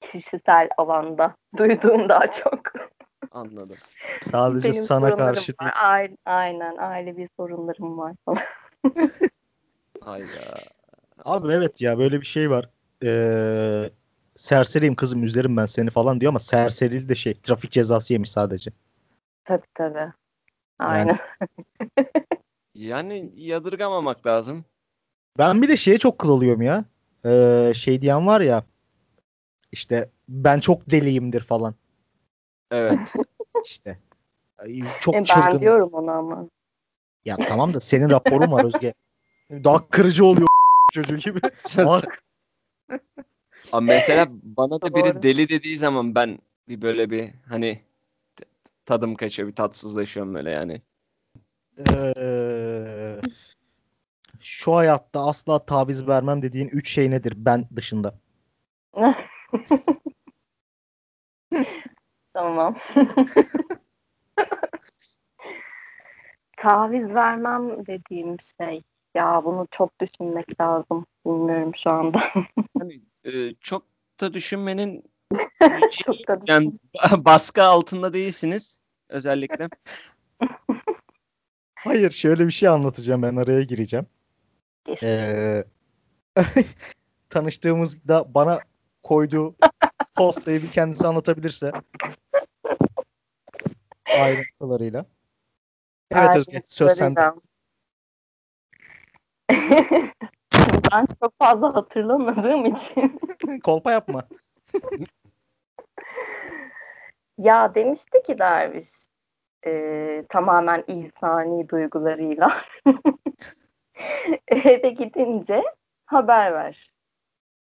[SPEAKER 5] kişisel alanda duyduğum daha çok.
[SPEAKER 4] Anladım.
[SPEAKER 3] Sadece
[SPEAKER 5] Benim
[SPEAKER 3] sana karşı
[SPEAKER 5] var.
[SPEAKER 3] değil.
[SPEAKER 5] Aile- aynen ailevi sorunlarım var falan.
[SPEAKER 4] Hayda.
[SPEAKER 3] Abi evet ya böyle bir şey var. Ee, serseriyim kızım üzerim ben seni falan diyor ama serserili de şey trafik cezası yemiş sadece.
[SPEAKER 5] Tabii tabii. Aynen.
[SPEAKER 4] Yani yadırgamamak lazım.
[SPEAKER 3] Ben bir de şeye çok kıl oluyorum ya. Ee, şey diyen var ya işte ben çok deliyimdir falan.
[SPEAKER 4] Evet.
[SPEAKER 3] İşte. Ay, Çok
[SPEAKER 5] E, ben
[SPEAKER 3] çılgın.
[SPEAKER 5] diyorum onu ama.
[SPEAKER 3] Ya tamam da senin raporun var Özge. Daha kırıcı oluyor çocuğu gibi. Bak.
[SPEAKER 4] Ama mesela bana da biri
[SPEAKER 5] Doğru.
[SPEAKER 4] deli dediği zaman ben bir böyle bir hani tadım kaçıyor, bir tatsızlaşıyorum böyle yani.
[SPEAKER 3] Ee, şu hayatta asla taviz vermem dediğin üç şey nedir ben dışında?
[SPEAKER 5] Tamam. Taviz vermem dediğim şey. Ya bunu çok düşünmek lazım. Bilmiyorum şu anda.
[SPEAKER 4] Hani e, çok da düşünmenin
[SPEAKER 5] çok da
[SPEAKER 4] yani ba- baskı altında değilsiniz özellikle.
[SPEAKER 3] Hayır şöyle bir şey anlatacağım ben araya gireceğim.
[SPEAKER 5] Gir.
[SPEAKER 3] Ee, tanıştığımızda bana koyduğu postayı bir kendisi anlatabilirse ayrıntılarıyla. Evet Özge söz sende.
[SPEAKER 5] Ben çok fazla hatırlamadığım için.
[SPEAKER 3] Kolpa yapma.
[SPEAKER 5] Ya demişti ki Derviş e, tamamen insani duygularıyla eve gidince haber ver.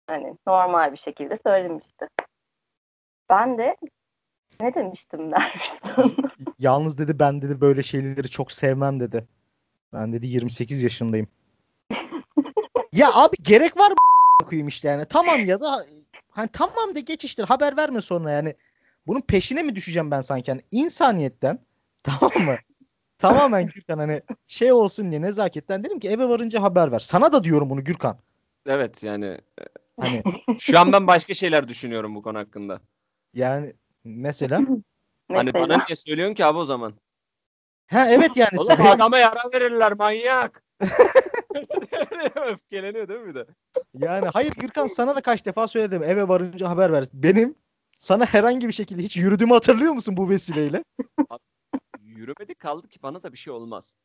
[SPEAKER 5] Hani normal bir şekilde söylemişti. Ben de ne demiştim Derviş sana?
[SPEAKER 3] Yalnız dedi ben dedi böyle şeyleri çok sevmem dedi. Ben dedi 28 yaşındayım. ya abi gerek var mı koyayım işte yani. Tamam ya da hani tamam de geçiştir. Haber verme sonra yani. Bunun peşine mi düşeceğim ben sanki hani insaniyetten tamam mı? Tamamen Gürkan hani şey olsun diye nezaketten dedim ki eve varınca haber ver. Sana da diyorum bunu Gürkan.
[SPEAKER 4] Evet yani
[SPEAKER 3] Hani
[SPEAKER 4] şu an ben başka şeyler düşünüyorum bu konu hakkında.
[SPEAKER 3] yani mesela
[SPEAKER 4] Hani bana niye söylüyorsun ki abi o zaman?
[SPEAKER 3] ha evet yani
[SPEAKER 4] Oğlum
[SPEAKER 3] sen-
[SPEAKER 4] adama yara verirler manyak. Öfkeleniyor değil mi bir de?
[SPEAKER 3] Yani hayır Gürkan sana da kaç defa söyledim eve varınca haber ver. Benim sana herhangi bir şekilde hiç yürüdüğümü hatırlıyor musun bu vesileyle?
[SPEAKER 4] Yürümedi kaldı ki bana da bir şey olmaz.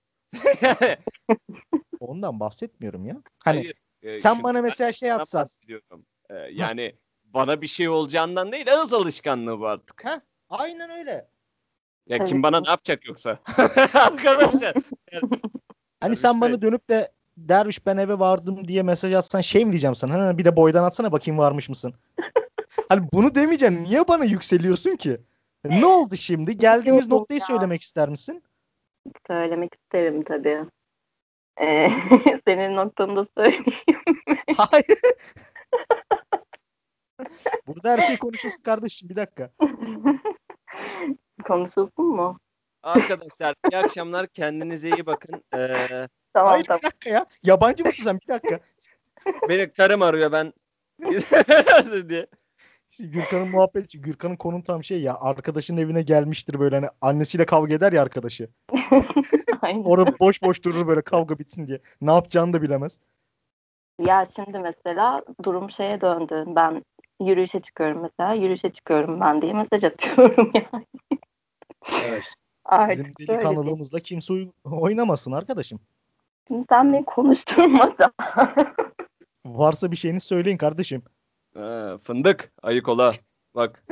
[SPEAKER 3] Ondan bahsetmiyorum ya. Hani
[SPEAKER 4] Hayır, e,
[SPEAKER 3] sen bana mesela şey atsan.
[SPEAKER 4] bahsediyorum. E, yani bana bir şey olacağından değil ağız alışkanlığı bu artık.
[SPEAKER 3] Ha, aynen öyle.
[SPEAKER 4] Ya kim bana ne yapacak yoksa? Arkadaşlar.
[SPEAKER 3] Hani
[SPEAKER 4] Derviş
[SPEAKER 3] sen
[SPEAKER 4] Bey.
[SPEAKER 3] bana dönüp de derviş ben eve vardım diye mesaj atsan şey mi diyeceğim sana? Ha, bir de boydan atsana bakayım varmış mısın? hani bunu demeyeceğim. Niye bana yükseliyorsun ki? Ne oldu şimdi? Geldiğimiz
[SPEAKER 5] Yok
[SPEAKER 3] noktayı
[SPEAKER 5] ya.
[SPEAKER 3] söylemek ister misin?
[SPEAKER 5] Söylemek isterim tabii. Ee, senin noktanı da söyleyeyim.
[SPEAKER 3] Hayır. Burada her şey konuşulsun kardeşim. Bir dakika.
[SPEAKER 5] Konuşulsun mu?
[SPEAKER 4] Arkadaşlar iyi akşamlar. Kendinize iyi bakın. Ee,
[SPEAKER 5] Tamam
[SPEAKER 3] Hayır
[SPEAKER 5] tamam.
[SPEAKER 3] bir dakika ya. Yabancı mısın sen? Bir dakika.
[SPEAKER 4] beni karım arıyor ben diye.
[SPEAKER 3] Şimdi Gürkan'ın muhabbeti, Gürkan'ın konum tam şey ya. Arkadaşının evine gelmiştir böyle hani annesiyle kavga eder ya arkadaşı.
[SPEAKER 5] Aynen.
[SPEAKER 3] Orada boş boş durur böyle kavga bitsin diye. Ne yapacağını da bilemez.
[SPEAKER 5] Ya şimdi mesela durum şeye döndü. Ben yürüyüşe çıkıyorum mesela. Yürüyüşe çıkıyorum ben diye mesaj atıyorum yani.
[SPEAKER 4] Evet.
[SPEAKER 5] Artık
[SPEAKER 3] Bizim delikanlılığımızla kimse oy- oynamasın arkadaşım.
[SPEAKER 5] Şimdi sen beni konuşturma da.
[SPEAKER 3] Varsa bir şeyini söyleyin kardeşim.
[SPEAKER 4] Ha, fındık. Ayık ola. Bak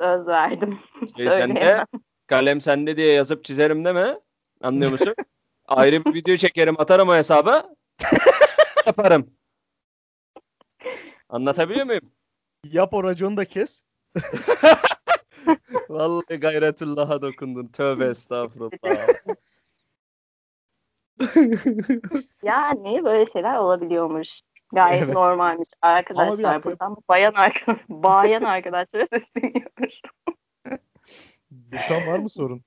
[SPEAKER 5] Söz verdim.
[SPEAKER 4] şey sende kalem sende diye yazıp çizerim deme. Anlıyor musun? Ayrı bir video çekerim atarım o hesaba. Yaparım. Anlatabiliyor muyum?
[SPEAKER 3] Yap o raconu da kes.
[SPEAKER 4] Vallahi gayretullah'a dokundun. Tövbe estağfurullah.
[SPEAKER 5] Yani böyle şeyler olabiliyormuş. Gayet
[SPEAKER 3] Evet.
[SPEAKER 5] normalmiş. Arkadaşlar buradan bayan, arka bayan arkadaşlara sesleniyoruz.
[SPEAKER 3] Gürkan var mı sorun?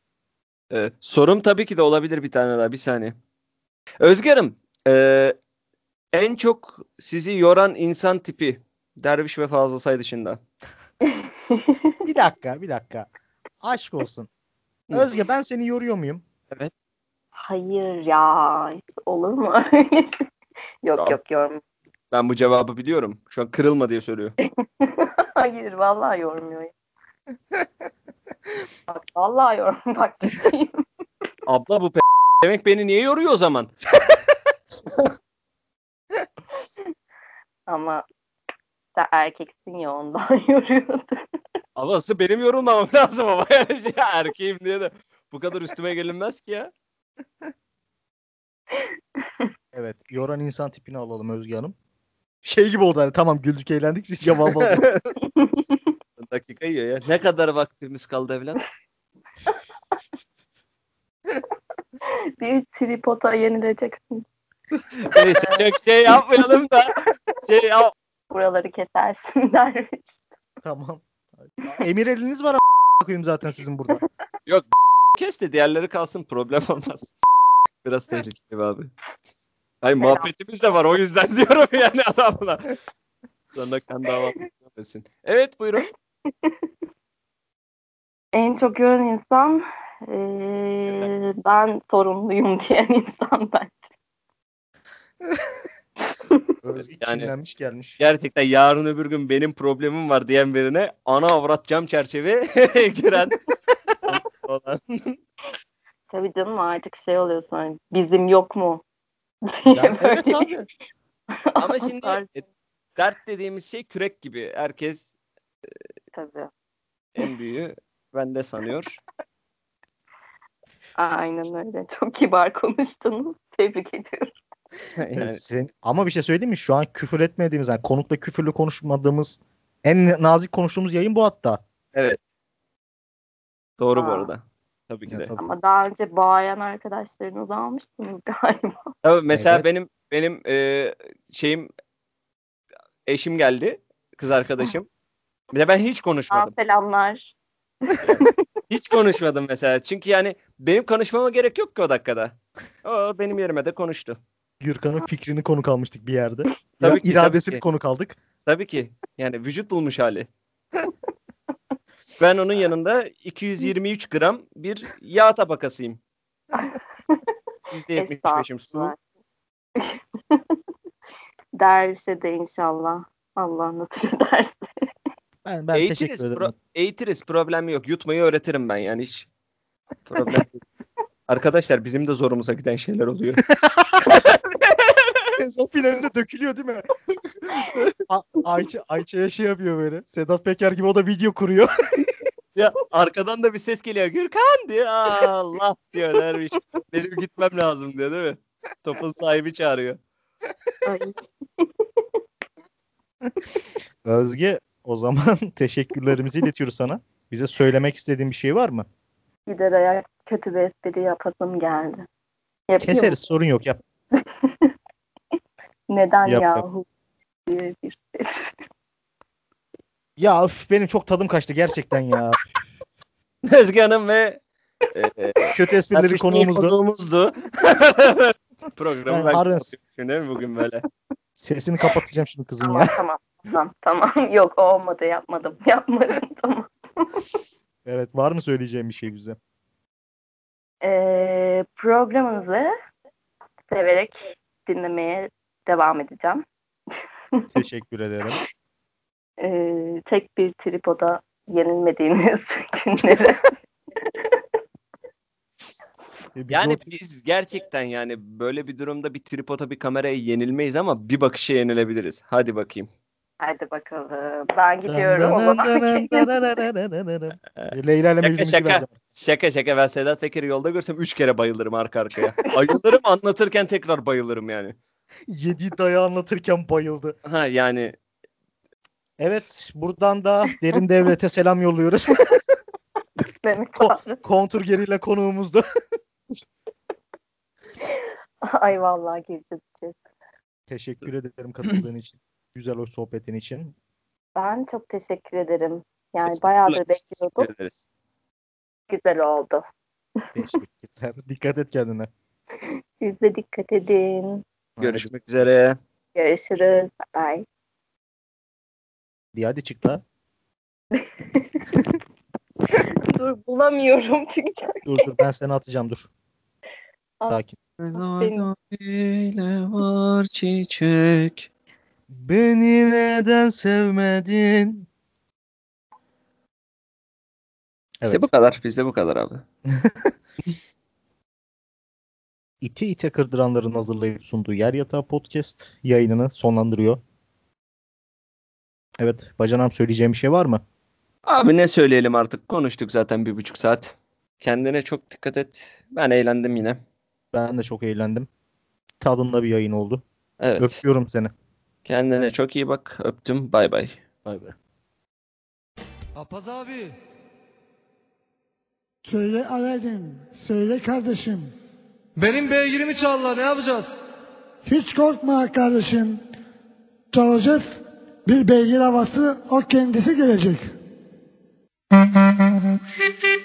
[SPEAKER 4] Evet. Sorum tabii ki de olabilir bir tane daha. Bir saniye. Özge Hanım, eee, en çok sizi yoran insan tipi Derviş ve Fazıl Say dışında.
[SPEAKER 3] Bir dakika, bir dakika. Aşk olsun. Özge ben seni yoruyor muyum?
[SPEAKER 5] Hayır ya. Hiç olur mu? Yok
[SPEAKER 4] Ya.
[SPEAKER 5] yok yorum.
[SPEAKER 4] Ben bu cevabı biliyorum. Şu an kırılma diye söylüyor.
[SPEAKER 5] Hayır vallahi yormuyor. Bak vallahi yorum. Bak.
[SPEAKER 4] Abla bu pe- demek beni niye yoruyor o zaman?
[SPEAKER 5] Ama sen erkeksin ya ondan yoruyordur.
[SPEAKER 4] Ama asıl benim yorulmamam lazım ama yani şey, erkeğim diye de bu kadar üstüme gelinmez ki ya.
[SPEAKER 3] Evet. Yoran insan tipini alalım Özge Hanım. Şey gibi oldu hani tamam güldük eğlendik siz cevabı alın.
[SPEAKER 4] Dakika yiyor ya. Ne kadar vaktimiz kaldı evlat?
[SPEAKER 5] Bir tripota yenileceksin.
[SPEAKER 4] Neyse çok şey yapmayalım da şey yap.
[SPEAKER 5] Buraları kesersin dermiş.
[SPEAKER 3] tamam. Emir eliniz var a** koyayım zaten sizin burada.
[SPEAKER 4] Kes de diğerleri kalsın problem olmaz. Biraz tehlikeli abi. Hayır muhabbetimiz de var o yüzden diyorum yani adamla. Sonra kan görmesin. Evet buyurun.
[SPEAKER 5] En çok gören insan eee, ben sorumluyum diyen insan ben.
[SPEAKER 3] Özge
[SPEAKER 4] Yani-
[SPEAKER 3] kinlenmiş gelmiş.
[SPEAKER 4] Gerçekten yarın öbür gün benim problemim var diyen birine ana avrat cam çerçeve giren olan.
[SPEAKER 5] Tabii canım artık şey oluyor sonra bizim yok mu? diye
[SPEAKER 3] Ya, evet
[SPEAKER 5] böyle
[SPEAKER 3] abi.
[SPEAKER 4] Ama şimdi e, dert dediğimiz şey kürek gibi. Herkes
[SPEAKER 5] tabii.
[SPEAKER 4] en büyüğü bende sanıyor.
[SPEAKER 5] Aynen öyle. Çok kibar konuştunuz. Tebrik ediyorum.
[SPEAKER 4] Yani
[SPEAKER 3] Sen, ama bir şey söyleyeyim mi? Şu an küfür etmediğimiz, yani konukla küfürlü konuşmadığımız, en nazik konuştuğumuz yayın bu hatta.
[SPEAKER 4] evet. Doğru bu
[SPEAKER 5] Aa.
[SPEAKER 4] arada. Tabii ki
[SPEAKER 3] Ya
[SPEAKER 4] de.
[SPEAKER 3] tabii.
[SPEAKER 5] Ama daha önce bayan arkadaşlarınızı almıştınız galiba.
[SPEAKER 4] Tabii mesela
[SPEAKER 3] Evet.
[SPEAKER 4] benim benim e, şeyim eşim geldi. Kız arkadaşım. Bir de ben hiç
[SPEAKER 5] Aa,
[SPEAKER 4] konuşmadım.
[SPEAKER 5] selamlar.
[SPEAKER 4] Hiç konuşmadım mesela. Çünkü yani benim konuşmama gerek yok ki o dakikada. O benim yerime de konuştu.
[SPEAKER 3] Gürkan'ın fikrini konuk almıştık bir yerde.
[SPEAKER 4] Tabii
[SPEAKER 3] Ya,
[SPEAKER 4] ki, tabii
[SPEAKER 3] iradesini
[SPEAKER 4] ki.
[SPEAKER 3] konuk aldık.
[SPEAKER 4] Tabii ki. Yani vücut bulmuş hali. Ben onun yanında 223 gram bir yağ tabakasıyım. %75'im su.
[SPEAKER 5] Dervişe de inşallah. Allah nasip ederse.
[SPEAKER 3] Ben, ben
[SPEAKER 4] Eğitiriz,
[SPEAKER 3] teşekkür ederim.
[SPEAKER 4] pro- eğitiriz. Problem yok. Yutmayı öğretirim ben yani hiç. Problem yok. Arkadaşlar bizim de zorumuza giden şeyler oluyor.
[SPEAKER 3] O finalinde dökülüyor değil mi? A- Ayça, Ayça'ya şey yapıyor böyle. Sedat Peker gibi o da video kuruyor.
[SPEAKER 4] ya arkadan da bir ses geliyor. Gürkan diyor. "Aa, Allah diyor derviş. Benim gitmem lazım diyor değil mi? Topun sahibi çağırıyor.
[SPEAKER 3] Özge o zaman teşekkürlerimizi iletiyoruz sana. Bize söylemek istediğin bir şey var mı?
[SPEAKER 5] gider ayak kötü bir espri yapasım geldi. Yapayım?
[SPEAKER 3] Keseriz sorun yok yap.
[SPEAKER 5] Neden
[SPEAKER 3] Yap, yap.
[SPEAKER 5] yahu? diye bir şey.
[SPEAKER 3] Ya üf, benim çok tadım kaçtı gerçekten ya.
[SPEAKER 4] Özge Hanım ve e,
[SPEAKER 3] Kötü esprileri
[SPEAKER 4] Derviş
[SPEAKER 3] konuğumuzdu.
[SPEAKER 4] konuğumuzdu. Programı
[SPEAKER 3] Ben
[SPEAKER 4] ben değil mi bugün böyle?
[SPEAKER 3] Sesini kapatacağım şimdi kızın
[SPEAKER 5] Tamam
[SPEAKER 3] ya.
[SPEAKER 5] tamam. Tamam tamam. Yok olmadı yapmadım. Yapmadım tamam.
[SPEAKER 3] Evet var mı söyleyeceğim bir şey bize?
[SPEAKER 5] Ee, programınızı severek dinlemeye devam edeceğim.
[SPEAKER 3] Teşekkür ederim.
[SPEAKER 5] Ee, tek bir tripoda yenilmediğiniz günleri.
[SPEAKER 3] Biz
[SPEAKER 4] Yani biz gerçekten yani böyle bir durumda bir tripoda bir kameraya yenilmeyiz ama bir bakışa yenilebiliriz. Hadi bakayım.
[SPEAKER 5] Hadi bakalım. Ben gidiyorum o zaman.
[SPEAKER 3] Leyla ile
[SPEAKER 4] Şaka,
[SPEAKER 3] Mecnun
[SPEAKER 4] şaka.
[SPEAKER 3] adam.
[SPEAKER 4] Şaka şaka ben Sedat Peker'i yolda görsem 3 kere bayılırım arka arkaya. Bayılırım anlatırken tekrar bayılırım yani.
[SPEAKER 3] Yediği dayağı anlatırken bayıldı.
[SPEAKER 4] Ha yani
[SPEAKER 3] Evet buradan da derin devlete selam yolluyoruz.
[SPEAKER 5] Mehmet
[SPEAKER 3] Ko-. Kontur geriyle konuğumuzdu.
[SPEAKER 5] Ay vallahi gireceğiz.
[SPEAKER 3] Teşekkür ederim katıldığın için. Güzel o sohbetin için.
[SPEAKER 5] Ben çok teşekkür ederim. Yani bayağıdır bekliyordum.
[SPEAKER 4] ederiz.
[SPEAKER 5] Güzel oldu.
[SPEAKER 3] Teşekkürler. Dikkat et kendine.
[SPEAKER 5] Siz de dikkat edin.
[SPEAKER 4] Görüşmek üzere.
[SPEAKER 5] Görüşürüz. Bye.
[SPEAKER 3] Hadi, hadi çık da.
[SPEAKER 5] Dur bulamıyorum çünkü.
[SPEAKER 3] Dur dur ben seni atacağım dur. Sakin.
[SPEAKER 5] Benim.
[SPEAKER 4] bile var çiçek.
[SPEAKER 3] Beni neden sevmedin?
[SPEAKER 4] İşte bu kadar. Bizde bu kadar abi.
[SPEAKER 3] İti ite kırdıranların hazırlayıp sunduğu Yer Yatağı Podcast yayınını sonlandırıyor. Evet, bacanam söyleyeceğim bir şey var mı?
[SPEAKER 4] Abi ne söyleyelim artık. Konuştuk zaten bir buçuk saat. Kendine çok dikkat et. Ben eğlendim yine.
[SPEAKER 3] Ben de çok eğlendim. Tadında bir yayın oldu.
[SPEAKER 4] Evet.
[SPEAKER 3] Öpüyorum seni.
[SPEAKER 4] Kendine çok iyi bak. Öptüm. Bay bay.
[SPEAKER 3] Bay bay.
[SPEAKER 1] Apaz abi.
[SPEAKER 2] Söyle Aladdin, söyle kardeşim.
[SPEAKER 1] Benim beygirimi çaldılar ne yapacağız?
[SPEAKER 2] Hiç korkma kardeşim. Çalacağız. Bir beygir havası o kendisi gelecek.